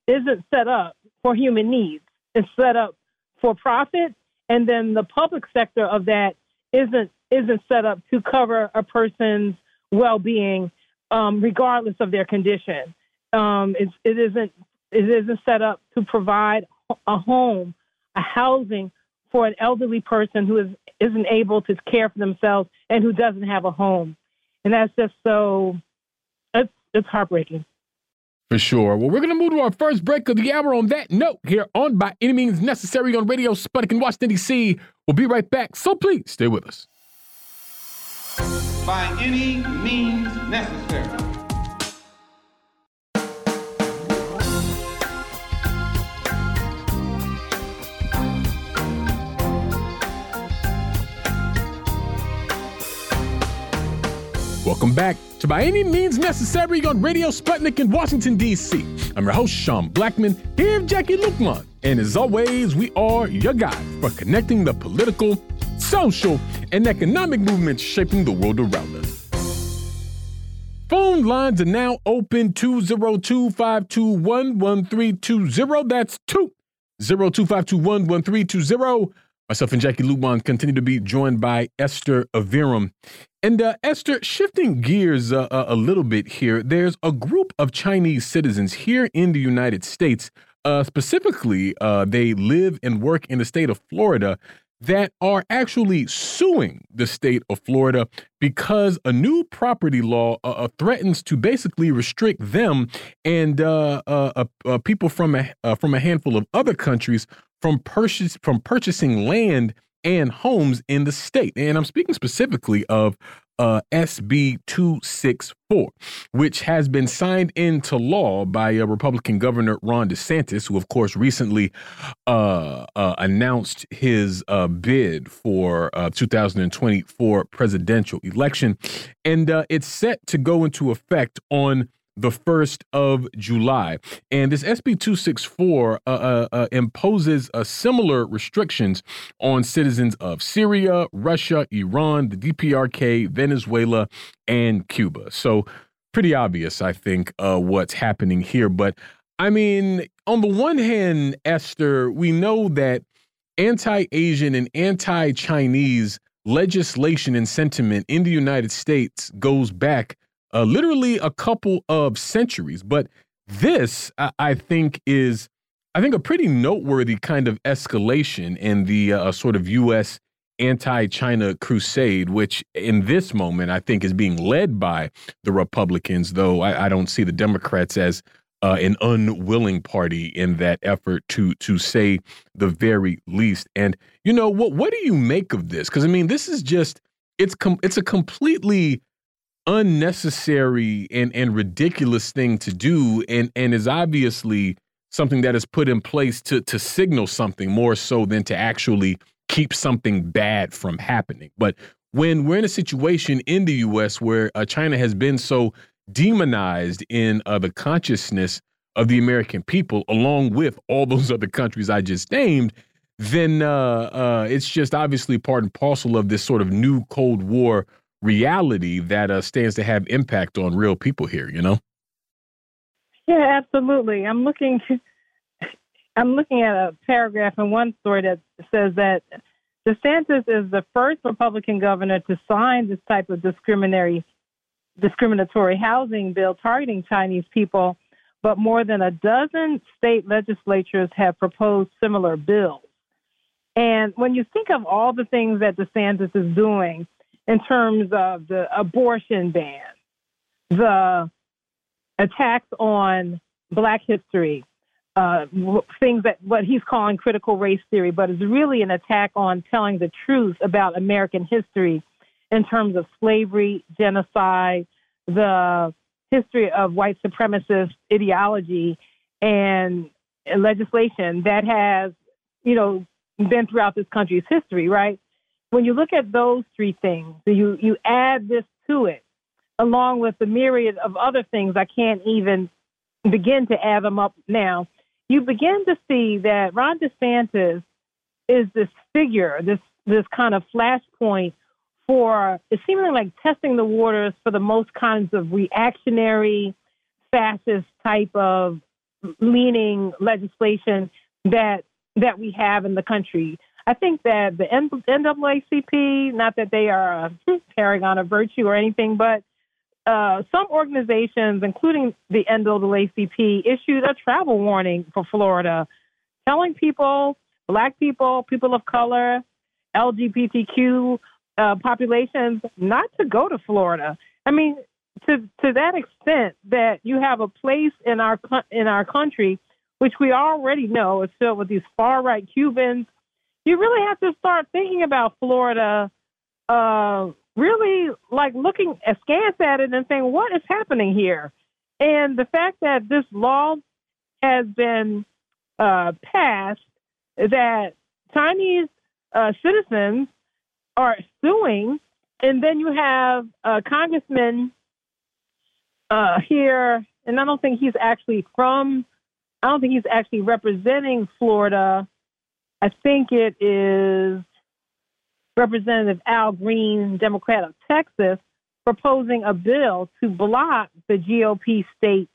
isn't set up for human needs. It's set up for profit, and then the public sector of that isn't isn't set up to cover a person's well-being, um, regardless of their condition. Um, it, it isn't it isn't set up to provide a home, a housing for an elderly person who is isn't able to care for themselves and who doesn't have a home, and that's just so it's it's heartbreaking. For sure. Well, we're going to move to our first break of the hour on that note here on By Any Means Necessary on Radio Sputnik in Washington, D.C. We'll be right back, so please stay with us. By any means necessary. Welcome back to By Any Means Necessary on Radio Sputnik in Washington, D.C. I'm your host, Sean Blackmon, here with Jacquie Luqman. And as always, we are your guide for connecting the political, social, and economic movements shaping the world around us. Phone lines are now open 202 521 1320. That's 202 521 1320. Myself and Jacquie Luqman continue to be joined by Esther Aviram. And uh, Esther, shifting gears uh, a little bit here, there's a group of Chinese citizens here in the United States. Uh, specifically, uh, they live and work in the state of Florida that are actually suing the state of Florida because a new property law uh, uh threatens to basically restrict them and uh, uh, uh people from a from a handful of other countries from purchase from purchasing land and homes in the state. And I'm speaking specifically of uh, SB 264, which has been signed into law by uh, Republican Governor Ron DeSantis, who, of course, recently uh, uh announced his uh, bid for uh, 2024 presidential election. And it's set to go into effect on the 1st of July. And this SB 264 uh, uh, uh, imposes uh, similar restrictions on citizens of Syria, Russia, Iran, the DPRK, Venezuela, and Cuba. So, pretty obvious, I think, uh, what's happening here. But I mean, on the one hand, Esther, we know that anti Asian and anti Chinese legislation and sentiment in the United States goes back uh, literally a couple of centuries. But this, I, I, think, is I think a pretty noteworthy kind of escalation in the uh, sort of U.S. anti-China crusade, which in this moment I think is being led by the Republicans, though I, I don't see the Democrats as uh, an unwilling party in that effort to to say the very least. And you know what? What do you make of this? Because I mean, this is just it's com it's a completely unnecessary and and ridiculous thing to do and and is obviously something that is put in place to to signal something more so than to actually keep something bad from happening. But when we're in a situation in the US where uh, China has been so demonized in uh, the consciousness of the American people along with all those other countries I just named then uh, uh, it's just obviously part and parcel of this sort of new Cold War reality that uh, stands to have impact on real people here. You know. Yeah, absolutely. I'm looking. I'm looking at a paragraph in one story that says that DeSantis is the first Republican governor to sign this type of discriminatory discriminatory housing bill targeting Chinese people, but more than a dozen state legislatures have proposed similar bills. And when you think of all the things that DeSantis is doing in terms of the abortion ban, the attacks on Black history, uh, things that what he's calling critical race theory, but is really an attack on telling the truth about American history in terms of slavery, genocide, the history of white supremacist ideology and legislation that has, you know, been throughout this country's history, right? When you look at those three things, you you add this to it, along with the myriad of other things I can't even begin to add them up now. You begin to see that Ron DeSantis is this figure, this this kind of flashpoint for it's seemingly like testing the waters for the most kinds of reactionary, fascist type of leaning legislation that that we have in the country. I think that the NAACP, not that they are a paragon of virtue or anything, but uh, some organizations, including the NAACP, issued a travel warning for Florida, telling people, black people, people of color, LGBTQ uh, populations not to go to Florida. I mean, to to that extent that you have a place in our in our country, which we already know is filled with these far right Cubans. You really have to start thinking about Florida, uh, really like looking askance at it and saying, what is happening here? And the fact that this law has been uh, passed that Chinese uh, citizens are suing, and then you have a congressman uh, here, and I don't think he's actually from. I don't think he's actually representing Florida. I think it is Representative Al Green, Democrat of Texas, proposing a bill to block the GOP state's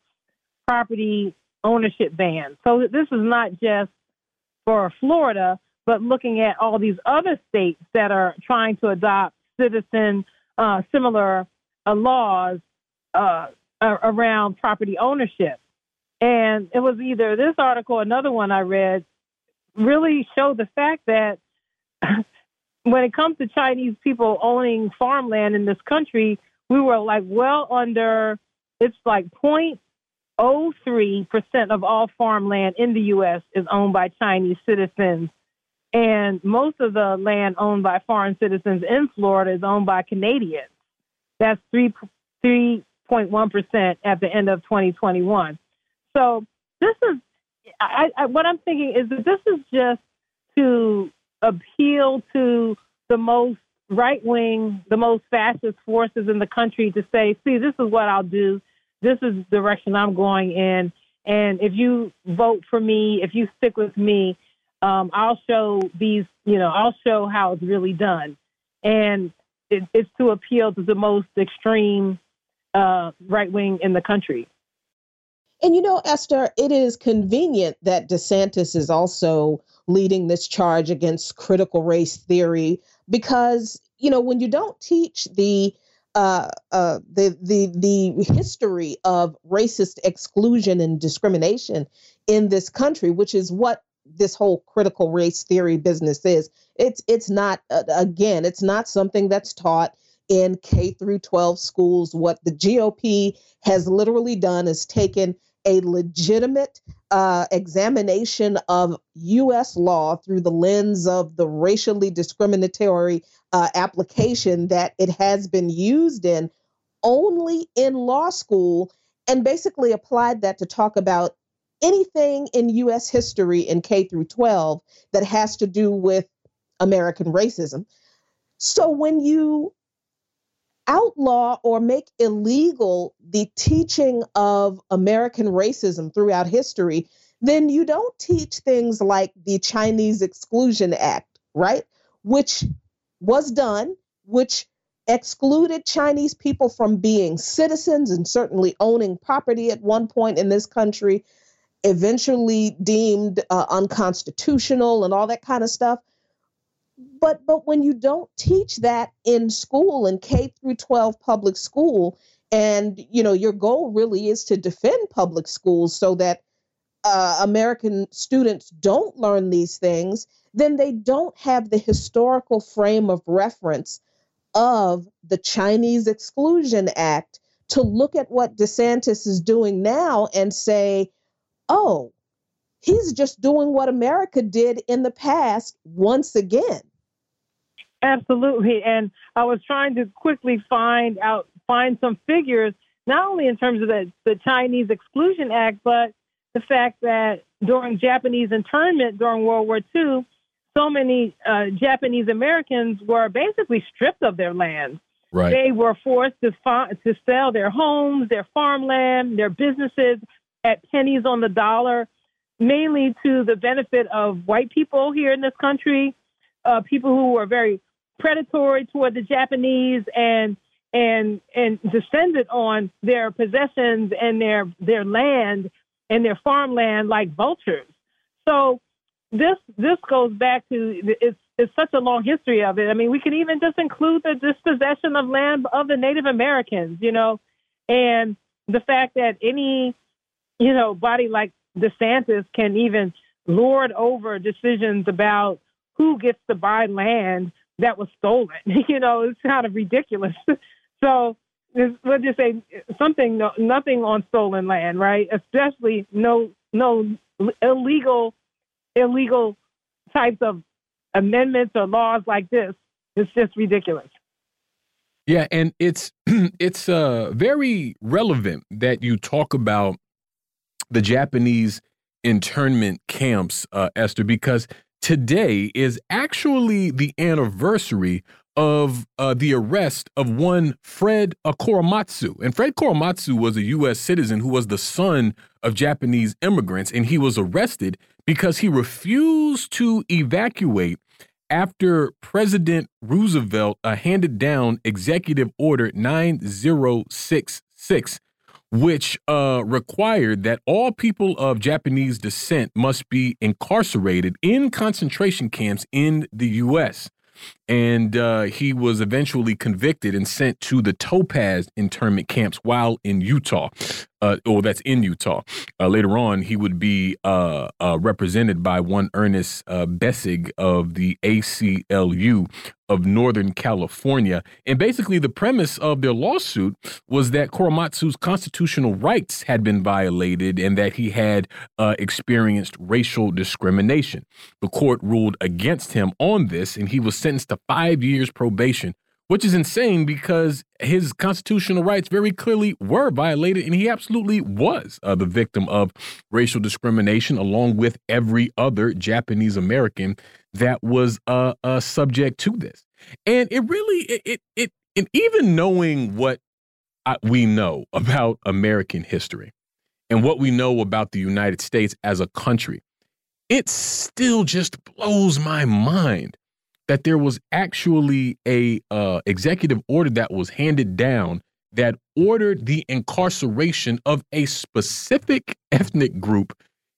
property ownership ban. So this is not just for Florida, but looking at all these other states that are trying to adopt citizen uh, similar uh, laws uh, around property ownership. And it was either this article, another one I read, really show the fact that when it comes to Chinese people owning farmland in this country, we were like well under, it's like 0.03% of all farmland in the U.S. is owned by Chinese citizens. And most of the land owned by foreign citizens in Florida is owned by Canadians. That's 3, 3.1% at the end of 2021. So this is, I, I, what I'm thinking is that this is just to appeal to the most right wing, the most fascist forces in the country to say, see, this is what I'll do. This is the direction I'm going in. And if you vote for me, if you stick with me, um, I'll show these, you know, I'll show how it's really done. And it, it's to appeal to the most extreme uh, right wing in the country. And you know, Esther, it is convenient that DeSantis is also leading this charge against critical race theory because, you know, when you don't teach the uh, uh, the the the history of racist exclusion and discrimination in this country, which is what this whole critical race theory business is. It's it's not uh, again, it's not something that's taught in K through 12 schools. What the GOP has literally done is taken a legitimate uh, examination of U.S. law through the lens of the racially discriminatory uh, application that it has been used in only in law school and basically applied that to talk about anything in US history in K through 12 that has to do with American racism. So when you outlaw or make illegal the teaching of American racism throughout history, then you don't teach things like the Chinese Exclusion Act, right? Which was done, which excluded Chinese people from being citizens and certainly owning property at one point in this country, eventually deemed uh, unconstitutional and all that kind of stuff. But but when you don't teach that in school in K through 12 public school, and you know your goal really is to defend public schools so that uh, American students don't learn these things, then they don't have the historical frame of reference of the Chinese Exclusion Act to look at what DeSantis is doing now and say, oh, he's just doing what America did in the past once again. Absolutely. And I was trying to quickly find out, find some figures, not only in terms of the, the Chinese Exclusion Act, but the fact that during Japanese internment during World War II, so many uh, Japanese Americans were basically stripped of their land. Right. They were forced to fi- to sell their homes, their farmland, their businesses at pennies on the dollar, mainly to the benefit of white people here in this country, uh, people who were very predatory toward the Japanese and and and descended on their possessions and their their land and their farmland like vultures. So this this goes back to it's it's such a long history of it. I mean, we can even just include the dispossession of land of the Native Americans, you know, and the fact that any you know body like DeSantis can even lord over decisions about who gets to buy land that was stolen. you know, it's kind of ridiculous. so let's just say something, nothing on stolen land, right? Especially no no illegal illegal types of amendments or laws like this. It's just ridiculous. Yeah, and it's it's uh, very relevant that you talk about the Japanese internment camps, uh, Esther, because today is actually the anniversary of uh, the arrest of one Fred Korematsu. And Fred Korematsu was a U.S. citizen who was the son of Japanese immigrants, and he was arrested because he refused to evacuate after President Roosevelt uh, handed down Executive Order 9066, which uh, required that all people of Japanese descent must be incarcerated in concentration camps in the U.S and uh, he was eventually convicted and sent to the Topaz internment camps while in Utah. Uh, or that's in Utah. Uh, later on, he would be uh, uh, represented by one Ernest uh, Besig of the ACLU of Northern California. And basically, the premise of their lawsuit was that Korematsu's constitutional rights had been violated and that he had experienced racial discrimination. The court ruled against him on this, and he was sentenced to five years probation, which is insane because his constitutional rights very clearly were violated, and he absolutely was uh, the victim of racial discrimination, along with every other Japanese American that was uh, uh, subject to this. And it really, it, it, it and even knowing what I, we know about American history and what we know about the United States as a country, it still just blows my mind that there was actually a uh, executive order that was handed down that ordered the incarceration of a specific ethnic group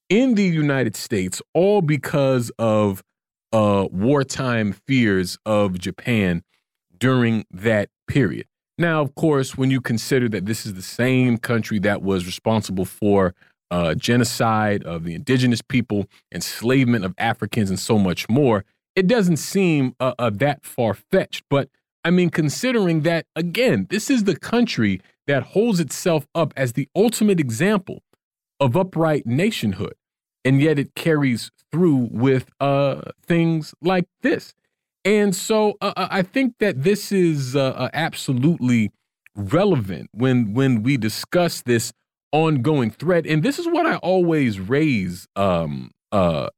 in the United States, all because of uh, wartime fears of Japan during that period. Now, of course, when you consider that this is the same country that was responsible for uh, genocide of the indigenous people, enslavement of Africans, and so much more, it doesn't seem uh, uh, that far fetched. But I mean, considering that, again, this is the country that holds itself up as the ultimate example of upright nationhood. And yet it carries through with uh, things like this. And so uh, uh I think that this is uh, absolutely relevant when when we discuss this ongoing threat. And this is what I always raise, um,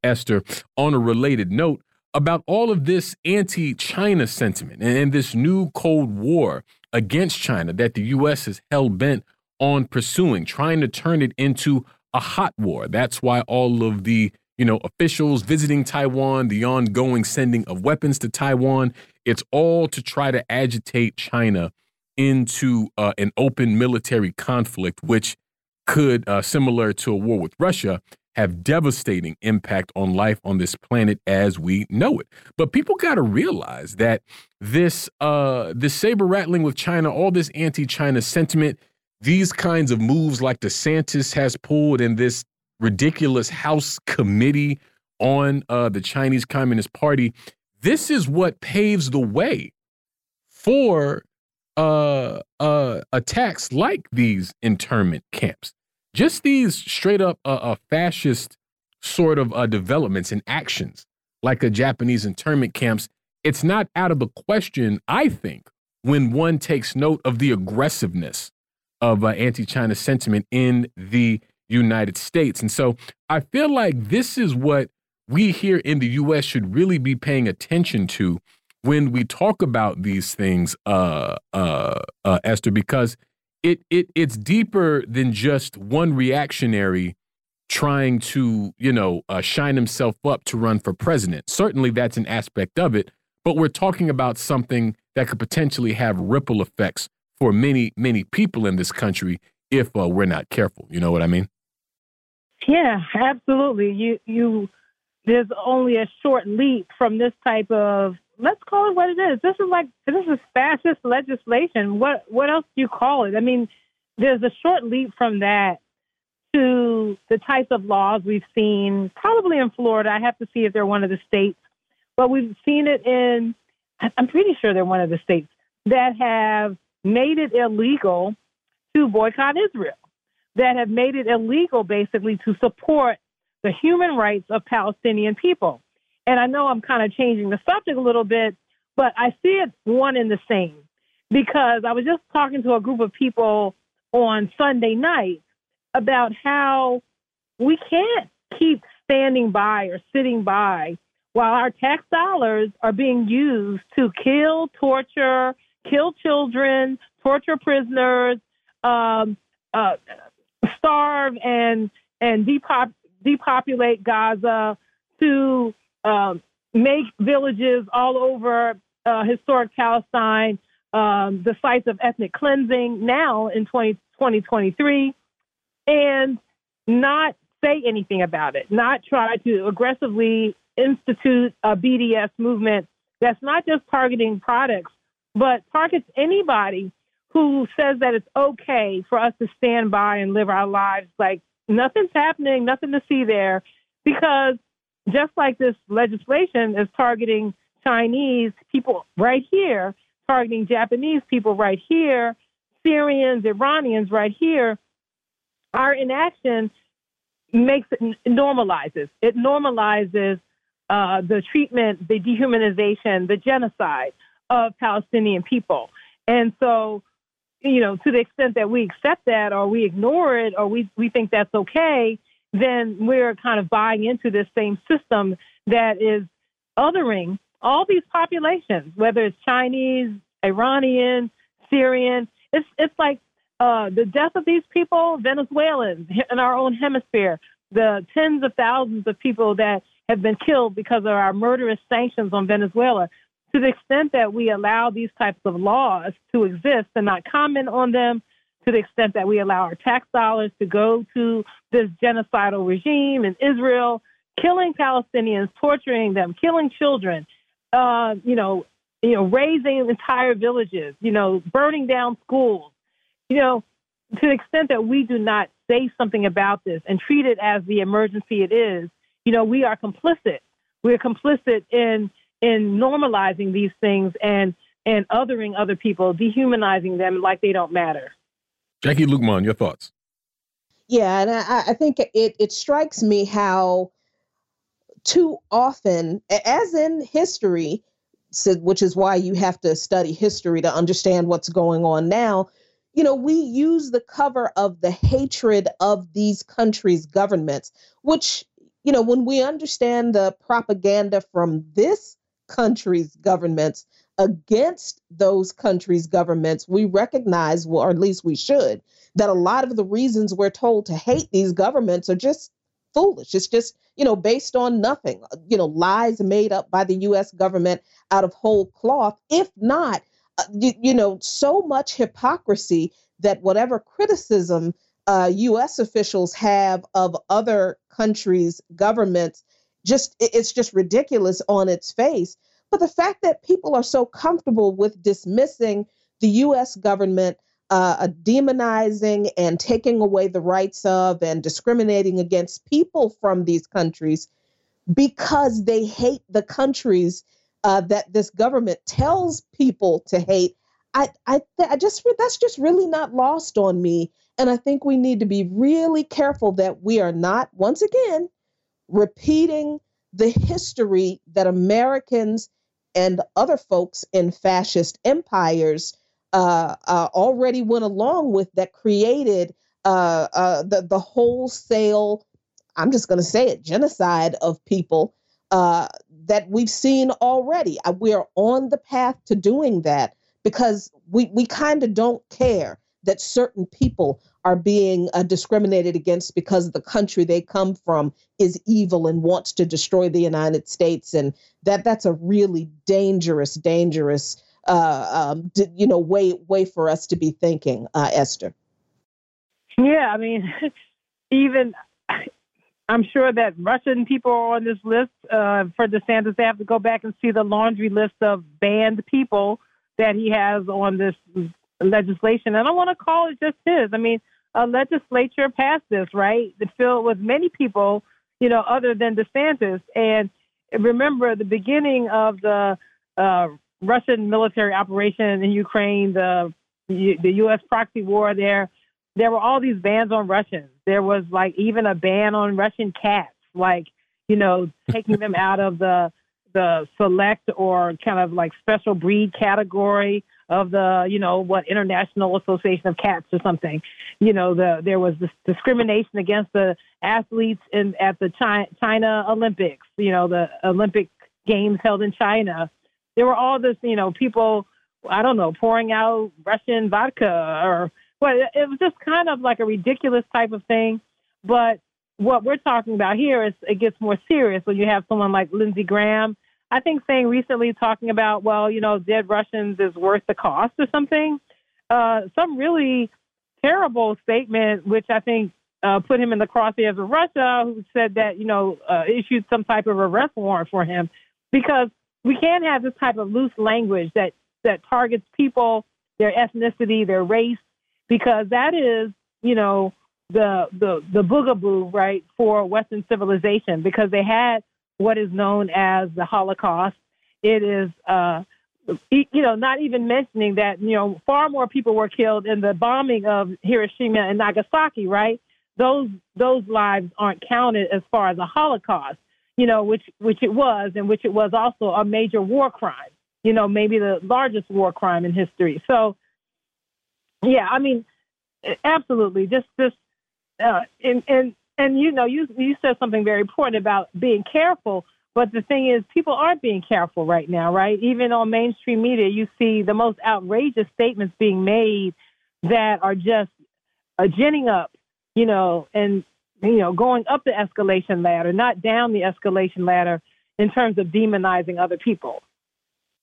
Esther, on a related note about all of this anti China sentiment and this new Cold War against China that the U.S. is hell bent on pursuing, trying to turn it into a hot war. That's why all of the you know officials visiting Taiwan, the ongoing sending of weapons to Taiwan, it's all to try to agitate China into uh, an open military conflict, which could, uh, similar to a war with Russia, have devastating impact on life on this planet as we know it. But people got to realize that this uh this saber rattling with China, all this anti-China sentiment, these kinds of moves like DeSantis has pulled and this ridiculous House committee on uh, the Chinese Communist Party. This is what paves the way for uh, uh, attacks like these internment camps. Just these straight up uh, uh fascist sort of uh, developments and actions like the Japanese internment camps. It's not out of the question, I think, when one takes note of the aggressiveness of uh, anti China sentiment in the United States. And so I feel like this is what we here in the US should really be paying attention to when we talk about these things, uh, uh, uh, Esther, because it it it's deeper than just one reactionary trying to you know uh, shine himself up to run for president. Certainly, that's an aspect of it, but we're talking about something that could potentially have ripple effects for many many people in this country if uh, we're not careful. You know what I mean? Yeah, absolutely. You you there's only a short leap from this type of let's call it what it is. This is like this is fascist legislation. What what else do you call it? I mean, there's a short leap from that to the types of laws we've seen, probably in Florida. I have to see if they're one of the states, but we've seen it in. I'm pretty sure they're one of the states that have made it illegal to boycott Israel, that have made it illegal basically to support the human rights of Palestinian people. And I know I'm kind of changing the subject a little bit, but I see it one in the same because I was just talking to a group of people on Sunday night about how we can't keep standing by or sitting by while our tax dollars are being used to kill, torture, kill children, torture prisoners, um, uh, starve and and depop- depopulate Gaza, to um, make villages all over uh, historic Palestine um, the sites of ethnic cleansing now in 20, 2023 and not say anything about it, not try to aggressively institute a BDS movement that's not just targeting products, but targets anybody who says that it's okay for us to stand by and live our lives. Like nothing's happening, nothing to see there, because just like this legislation is targeting Chinese people right here, targeting Japanese people right here, Syrians, Iranians right here, our inaction makes it normalizes. It normalizes uh, the treatment, the dehumanization, the genocide of Palestinian people. And so, you know, to the extent that we accept that or we ignore it or we, we think that's okay, then we're kind of buying into this same system that is othering all these populations, whether it's Chinese, Iranian, Syrian. It's it's like uh, the death of these people, Venezuelans in our own hemisphere, the tens of thousands of people that have been killed because of our murderous sanctions on Venezuela. To the extent that we allow these types of laws to exist and not comment on them, to the extent that we allow our tax dollars to go to this genocidal regime in Israel, killing Palestinians, torturing them, killing children, uh, you know, you know, razing entire villages, you know, burning down schools, you know, to the extent that we do not say something about this and treat it as the emergency it is, you know, we are complicit. We're complicit in in normalizing these things and and othering other people, dehumanizing them like they don't matter. Jacquie Luqman, your thoughts? Yeah, and I, I think it it strikes me how too often, as in history, which is why you have to study history to understand what's going on now. You know, we use the cover of the hatred of these countries' governments, which, you know, when we understand the propaganda from this country's governments, against those countries' governments, we recognize, well, or at least we should, that a lot of the reasons we're told to hate these governments are just foolish. It's just, you know, based on nothing, you know, lies made up by the US government out of whole cloth. If not, uh, you, you, know, so much hypocrisy that whatever criticism uh, US officials have of other countries' governments, just it's just ridiculous on its face. But the fact that people are so comfortable with dismissing the US government uh, demonizing and taking away the rights of and discriminating against people from these countries because they hate the countries uh, that this government tells people to hate. I, I, I just that's just really not lost on me, and I think we need to be really careful that we are not once again repeating the history that Americans and other folks in fascist empires uh, uh, already went along with that created uh, uh the the wholesale. I'm just going to say it, genocide of people uh, that we've seen already. Uh, we are on the path to doing that because we we kind of don't care that certain people are being uh, discriminated against because the country they come from is evil and wants to destroy the United States, and that that's a really dangerous, dangerous, uh, um, you know, way way for us to be thinking, uh, Esther. Yeah, I mean, even I'm sure that Russian people are on this list uh, for DeSantis. They have to go back and see the laundry list of banned people that he has on this legislation. And I want to call it just his. I mean, a legislature passed this, right? The filled with many people, you know, other than DeSantis. And remember the beginning of the uh, Russian military operation in Ukraine, the the U.S. proxy war there. There were all these bans on Russians. There was like even a ban on Russian cats, like you know, taking them out of the the select or kind of like special breed category of the, you know, what International Association of Cats or something. You know, the there was this discrimination against the athletes in at the China, China Olympics. You know, the Olympic Games held in China. There were all this, you know, people. I don't know, pouring out Russian vodka or well, it was just kind of like a ridiculous type of thing. But what we're talking about here is it gets more serious when you have someone like Lindsey Graham I think saying recently talking about, well, you know, dead Russians is worth the cost or something. Uh, some really terrible statement, which I think uh, put him in the crosshairs of Russia, who said that, you know, uh, issued some type of arrest warrant for him. Because we can't have this type of loose language that, that targets people, their ethnicity, their race, because that is, you know, the the the boogaboo, right, for Western civilization, because they had what is known as the Holocaust. It is, uh, you know, not even mentioning that, you know, far more people were killed in the bombing of Hiroshima and Nagasaki, right? Those those lives aren't counted as far as a Holocaust, you know, which which it was, and which it was also a major war crime, you know, maybe the largest war crime in history. So, yeah, I mean, absolutely, just just uh, and and and you know, you you said something very important about being careful. But the thing is, people aren't being careful right now, right? Even on mainstream media, you see the most outrageous statements being made that are just uh, ginning up, you know, and you know, going up the escalation ladder, not down the escalation ladder in terms of demonizing other people.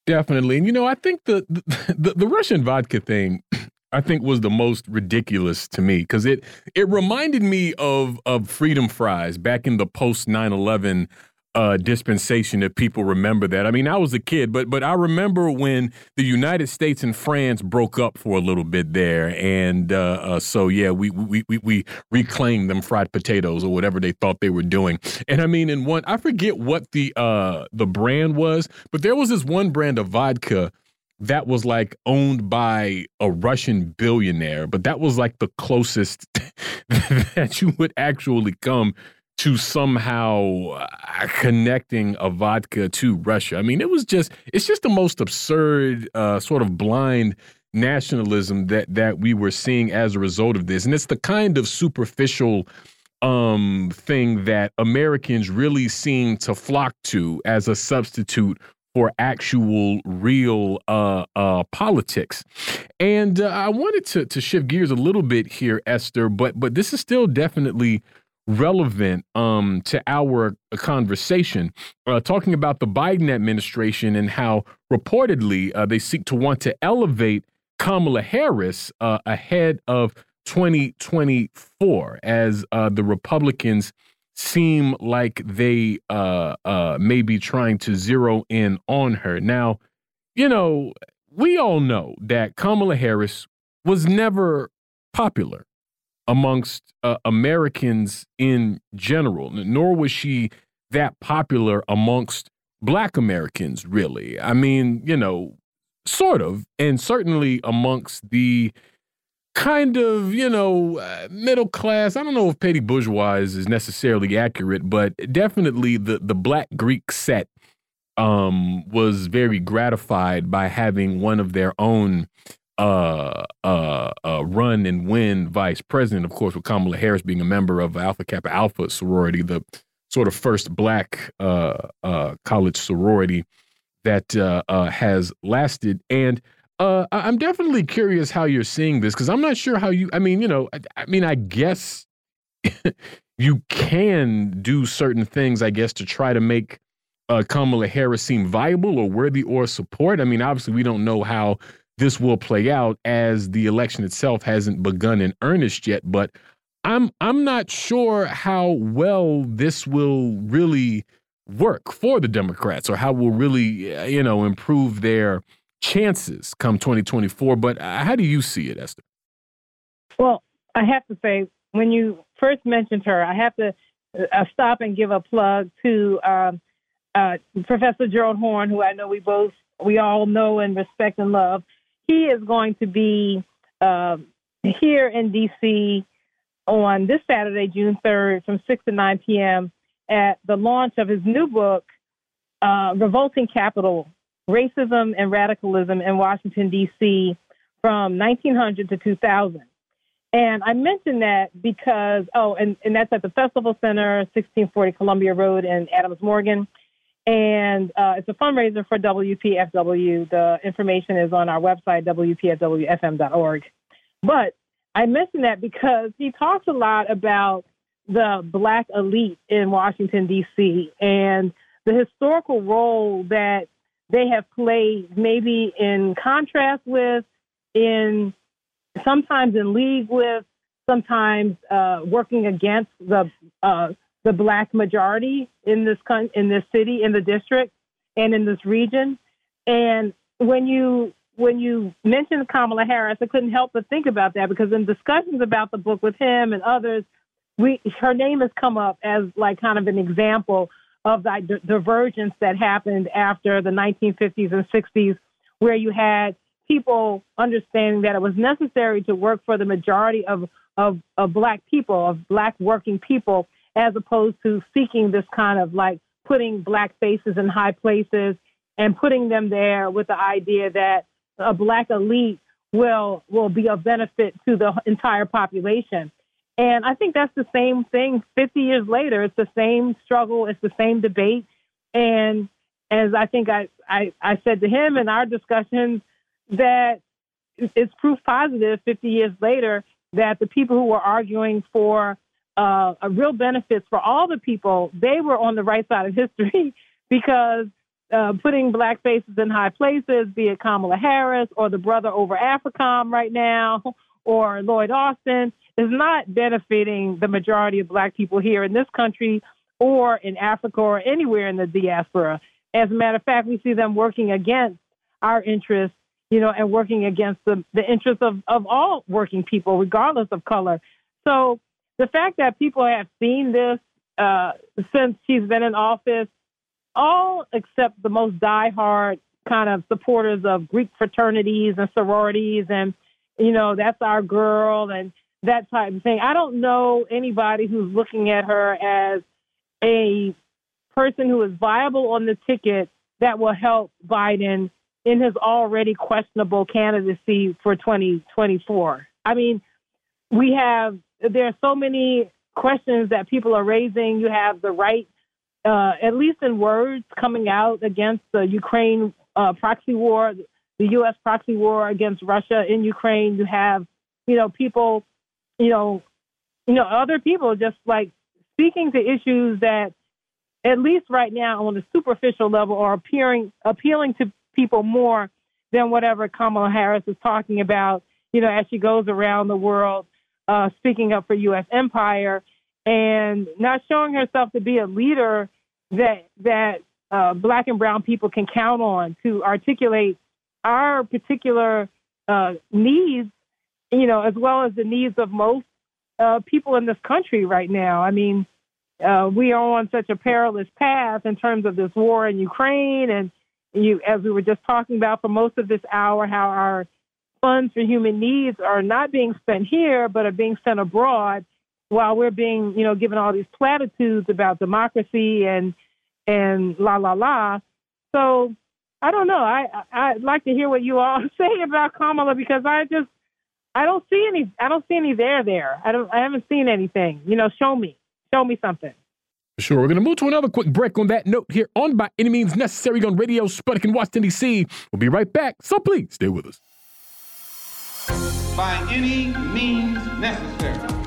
Definitely, and you know, I think the the, the Russian vodka thing I think was the most ridiculous to me because it it reminded me of of freedom fries back in the post 9-11 uh, dispensation if people remember that. I mean, I was a kid, but but I remember when the United States and France broke up for a little bit there, and uh, uh, so yeah, we, we we we reclaimed them fried potatoes or whatever they thought they were doing. And I mean, in one, I forget what the uh, the brand was, but there was this one brand of vodka that was like owned by a Russian billionaire, but that was like the closest that you would actually come to somehow uh, connecting a vodka to Russia. I mean, it was just it's just the most absurd uh, sort of blind nationalism that that we were seeing as a result of this. And it's the kind of superficial um thing that Americans really seem to flock to as a substitute for actual real uh, uh, politics. And uh, I wanted to to shift gears a little bit here, Esther, but but this is still definitely relevant um, to our conversation, uh, talking about the Biden administration and how reportedly uh, they seek to want to elevate Kamala Harris uh, ahead of 2024 as the Republicans seem like they uh, uh, may be trying to zero in on her. Now, you know, we all know that Kamala Harris was never popular amongst uh, Americans in general, nor was she that popular amongst black Americans, really. I mean, you know, sort of, and certainly amongst the kind of, you know, uh, middle class. I don't know if petty bourgeois is necessarily accurate, but definitely the the black Greek set um, was very gratified by having one of their own uh, uh, uh, run and win vice president. Of course, with Kamala Harris being a member of Alpha Kappa Alpha sorority, the sort of first black uh, uh, college sorority that has lasted. And uh, I'm definitely curious how you're seeing this because I'm not sure how you. I mean, you know, I, I mean, I guess you can do certain things, I guess, to try to make uh, Kamala Harris seem viable or worthy or support. I mean, obviously, we don't know how this will play out as the election itself hasn't begun in earnest yet. But I'm I'm not sure how well this will really work for the Democrats or how will really uh, you know improve their chances come 2024. But uh, how do you see it, Esther? Well, I have to say when you first mentioned her, I have to uh, stop and give a plug to um, uh, Professor Gerald Horne, who I know we both we all know and respect and love. He is going to be uh, here in D.C. on this Saturday, June 3rd, from 6 to 9 p.m. at the launch of his new book, uh, Revolting Capital Racism and Radicalism in Washington, D.C. from 1900 to 2000. And I mentioned that because, oh, and, and that's at the Festival Center, 1640 Columbia Road in Adams Morgan. And uh, it's a fundraiser for WPFW. The information is on our website, WPFWFM.org. But I mentioned that because he talks a lot about the black elite in Washington, D.C., and the historical role that they have played, maybe in contrast with, in sometimes in league with, sometimes uh, working against the uh, the black majority in this con- in this city, in the district, and in this region. And when you when you mentioned Kamala Harris, I couldn't help but think about that because in discussions about the book with him and others, we her name has come up as like kind of an example of that di- divergence that happened after the 1950s and 60s, where you had people understanding that it was necessary to work for the majority of, of, of black people, of black working people, as opposed to seeking this kind of like putting black faces in high places and putting them there with the idea that a black elite will will be of benefit to the entire population. And I think that's the same thing 50 years later. It's the same struggle, it's the same debate. And as I think I, I, I said to him in our discussions, that it's proof positive 50 years later that the people who were arguing for uh, a real benefits for all the people, they were on the right side of history because uh, putting black faces in high places, be it Kamala Harris or the brother over AFRICOM right now or Lloyd Austin, is not benefiting the majority of black people here in this country or in Africa or anywhere in the diaspora. As a matter of fact, we see them working against our interests, you know, and working against the, the interests of, of all working people, regardless of color. So the fact that people have seen this uh, since she's been in office, all except the most diehard kind of supporters of Greek fraternities and sororities, and you know that's our girl and that type of thing. I don't know anybody who's looking at her as a person who is viable on the ticket that will help Biden in his already questionable candidacy for 2024. I mean, we have there are so many questions that people are raising. You have the right, uh, at least in words, coming out against the Ukraine uh, proxy war, the U.S. proxy war against Russia in Ukraine. You have, you know, people, you know, you know, other people just like speaking to issues that, at least right now, on a superficial level, are appearing appealing to people more than whatever Kamala Harris is talking about. You know, as she goes around the world uh, speaking up for U.S. empire and not showing herself to be a leader that that uh, black and brown people can count on to articulate our particular uh, needs you know, as well as the needs of most uh, people in this country right now. I mean, uh, we are on such a perilous path in terms of this war in Ukraine, and you, as we were just talking about for most of this hour, how our funds for human needs are not being spent here, but are being sent abroad, while we're being, you know, given all these platitudes about democracy and and la la la. So I don't know. I I'd like to hear what you all say about Kamala because I just I don't see any I don't see any there there. I don't I haven't seen anything. You know, show me. Show me something. Sure, we're going to move to another quick break on that note here on By Any Means Necessary on Radio Sputnik in Washington, D.C. We'll be right back, so please stay with us. By any means necessary.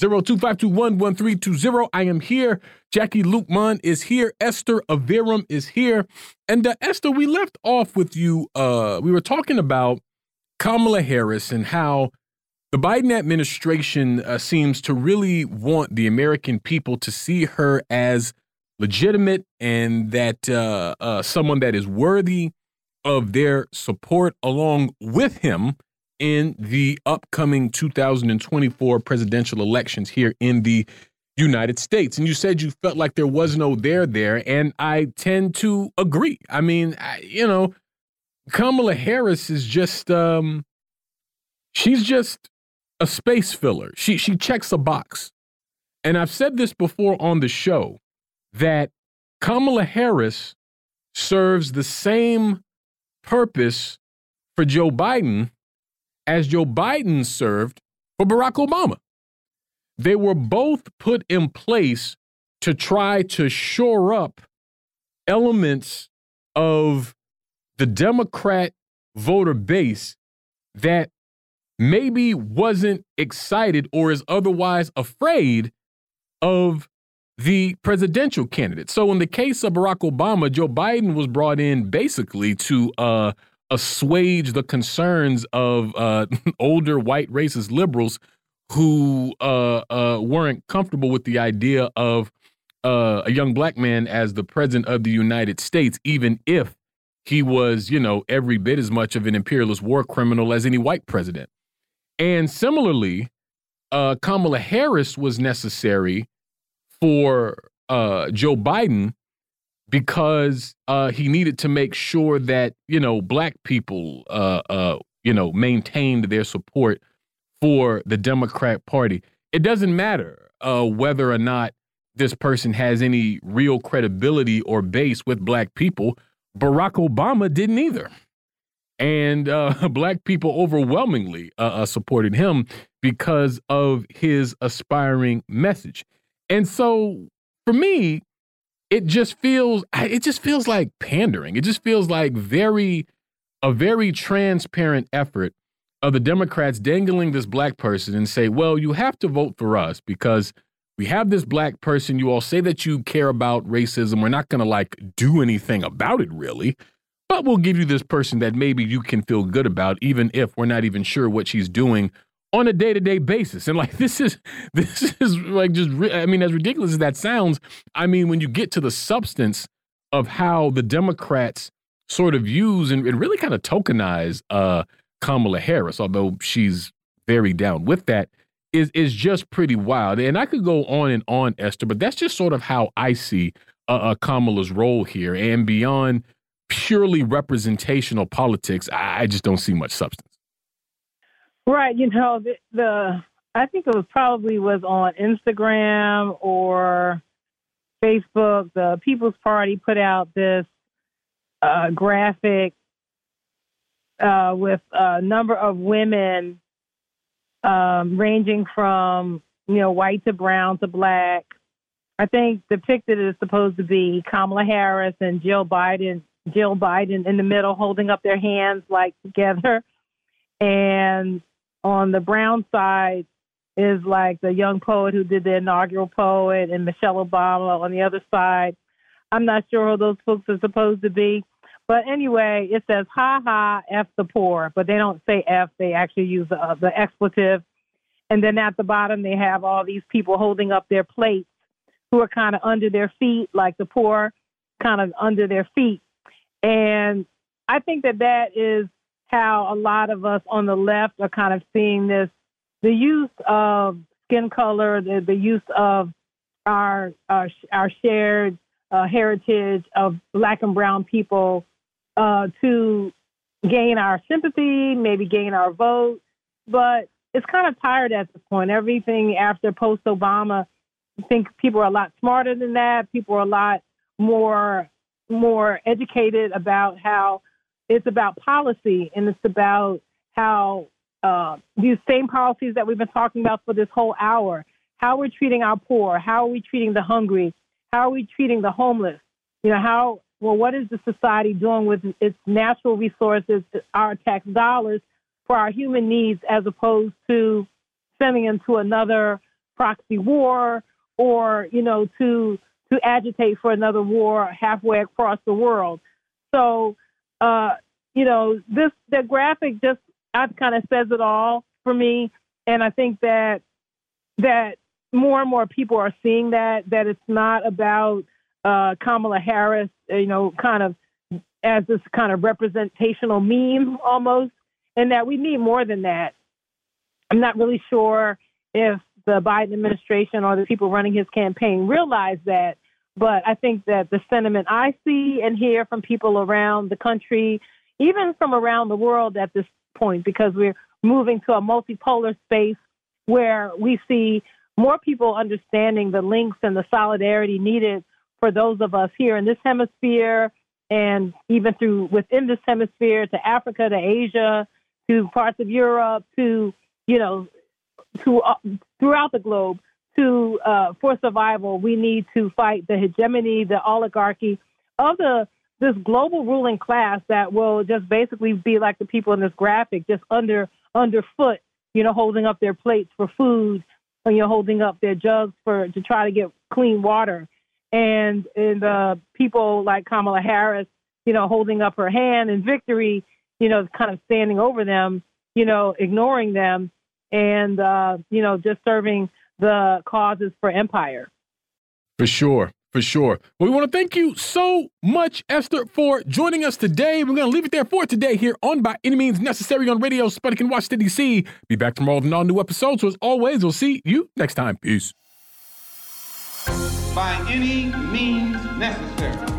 0252111320. I am here. Jacquie Luke Luqman is here. Esther Iverem is here. And uh, Esther, we left off with you. Uh, we were talking about Kamala Harris and how the Biden administration uh, seems to really want the American people to see her as legitimate and that uh, uh, someone that is worthy of their support along with him in the upcoming 2024 presidential elections here in the United States. And you said you felt like there was no there there. And I tend to agree. I mean, I, you know, Kamala Harris is just, um, she's just a space filler. She, she checks a box. And I've said this before on the show that Kamala Harris serves the same purpose for Joe Biden as Joe Biden served for Barack Obama. They were both put in place to try to shore up elements of the Democrat voter base that maybe wasn't excited or is otherwise afraid of the presidential candidate. So in the case of Barack Obama, Joe Biden was brought in basically to uh, assuage the concerns of uh, older white racist liberals who uh, uh, weren't comfortable with the idea of uh, a young black man as the president of the United States, even if he was, you know, every bit as much of an imperialist war criminal as any white president. And similarly, uh, Kamala Harris was necessary for uh, Joe Biden because uh, he needed to make sure that you know black people uh, uh, you know maintained their support for the Democrat Party. It doesn't matter uh, whether or not this person has any real credibility or base with black people. Barack Obama didn't either. And uh, black people overwhelmingly uh, supported him because of his aspiring message. And so for me, it just feels it just feels like pandering. It just feels like very a very transparent effort of the Democrats dangling this black person and say, "Well, you have to vote for us because we have this black person. You all say that you care about racism. We're not going to like do anything about it really." But we'll give you this person that maybe you can feel good about, even if we're not even sure what she's doing on a day-to-day basis. And like this is this is like just i mean as ridiculous as that sounds i mean when you get to the substance of how the democrats sort of use and, and really kind of tokenize uh kamala harris although she's very down with that is is just pretty wild. And i could go on and on esther but that's just sort of how i see uh, uh kamala's role here. And beyond purely representational politics i just don't see much substance Right. You know, the, the I think it was probably was on Instagram or Facebook. The People's Party put out this uh, graphic uh, with a number of women um, ranging from you know white to brown to black I think depicted is supposed to be Kamala Harris and Jill Biden, Jill Biden in the middle holding up their hands like together. And on the brown side is like the young poet who did the inaugural poet and Michelle Obama on the other side. I'm not sure who those folks are supposed to be. But anyway, it says ha ha F the poor, but they don't say F. They actually use uh, the expletive. And then at the bottom, they have all these people holding up their plates who are kind of under their feet, like the poor, kind of under their feet. And I think that that is how a lot of us on the left are kind of seeing this the use of skin color, the, the use of our, our, our shared uh, heritage of black and brown people uh, to gain our sympathy, maybe gain our vote. But it's kind of tired at this point. Everything after post Obama, I think people are a lot smarter than that. People are a lot more more educated about how it's about policy and it's about how uh, these same policies that we've been talking about for this whole hour, how we're treating our poor, how are we treating the hungry, how are we treating the homeless, you know, how well, what is the society doing with its natural resources, our tax dollars, for our human needs, as opposed to sending into another proxy war or, you know, to to agitate for another war halfway across the world. So, uh, you know, this the graphic just kind of says it all for me, and I think that that more and more people are seeing that that it's not about uh, Kamala Harris, uh, you know, kind of as this kind of representational meme almost, and that we need more than that. I'm not really sure if the Biden administration or the people running his campaign realize that, but I think that the sentiment I see and hear from people around the country, even from around the world at this point, because we're moving to a multipolar space where we see more people understanding the links and the solidarity needed for those of us here in this hemisphere and even through within this hemisphere to Africa, to Asia, to parts of Europe, to, you know, to uh, throughout the globe to uh, for survival, we need to fight the hegemony, the oligarchy of the this global ruling class that will just basically be like the people in this graphic, just under underfoot, you know, holding up their plates for food, and you know, holding up their jugs for to try to get clean water. And and uh, people like Kamala Harris, you know, holding up her hand in victory, you know, kind of standing over them, you know, ignoring them, and uh, you know, just serving the causes for empire. For sure. For sure. Well, we want to thank you so much, Esther, for joining us today. We're going to leave it there for today here on By Any Means Necessary on Radio Sputnik and Washington, D.C. Be back tomorrow with an all new episode. So, as always, we'll see you next time. Peace by any means necessary.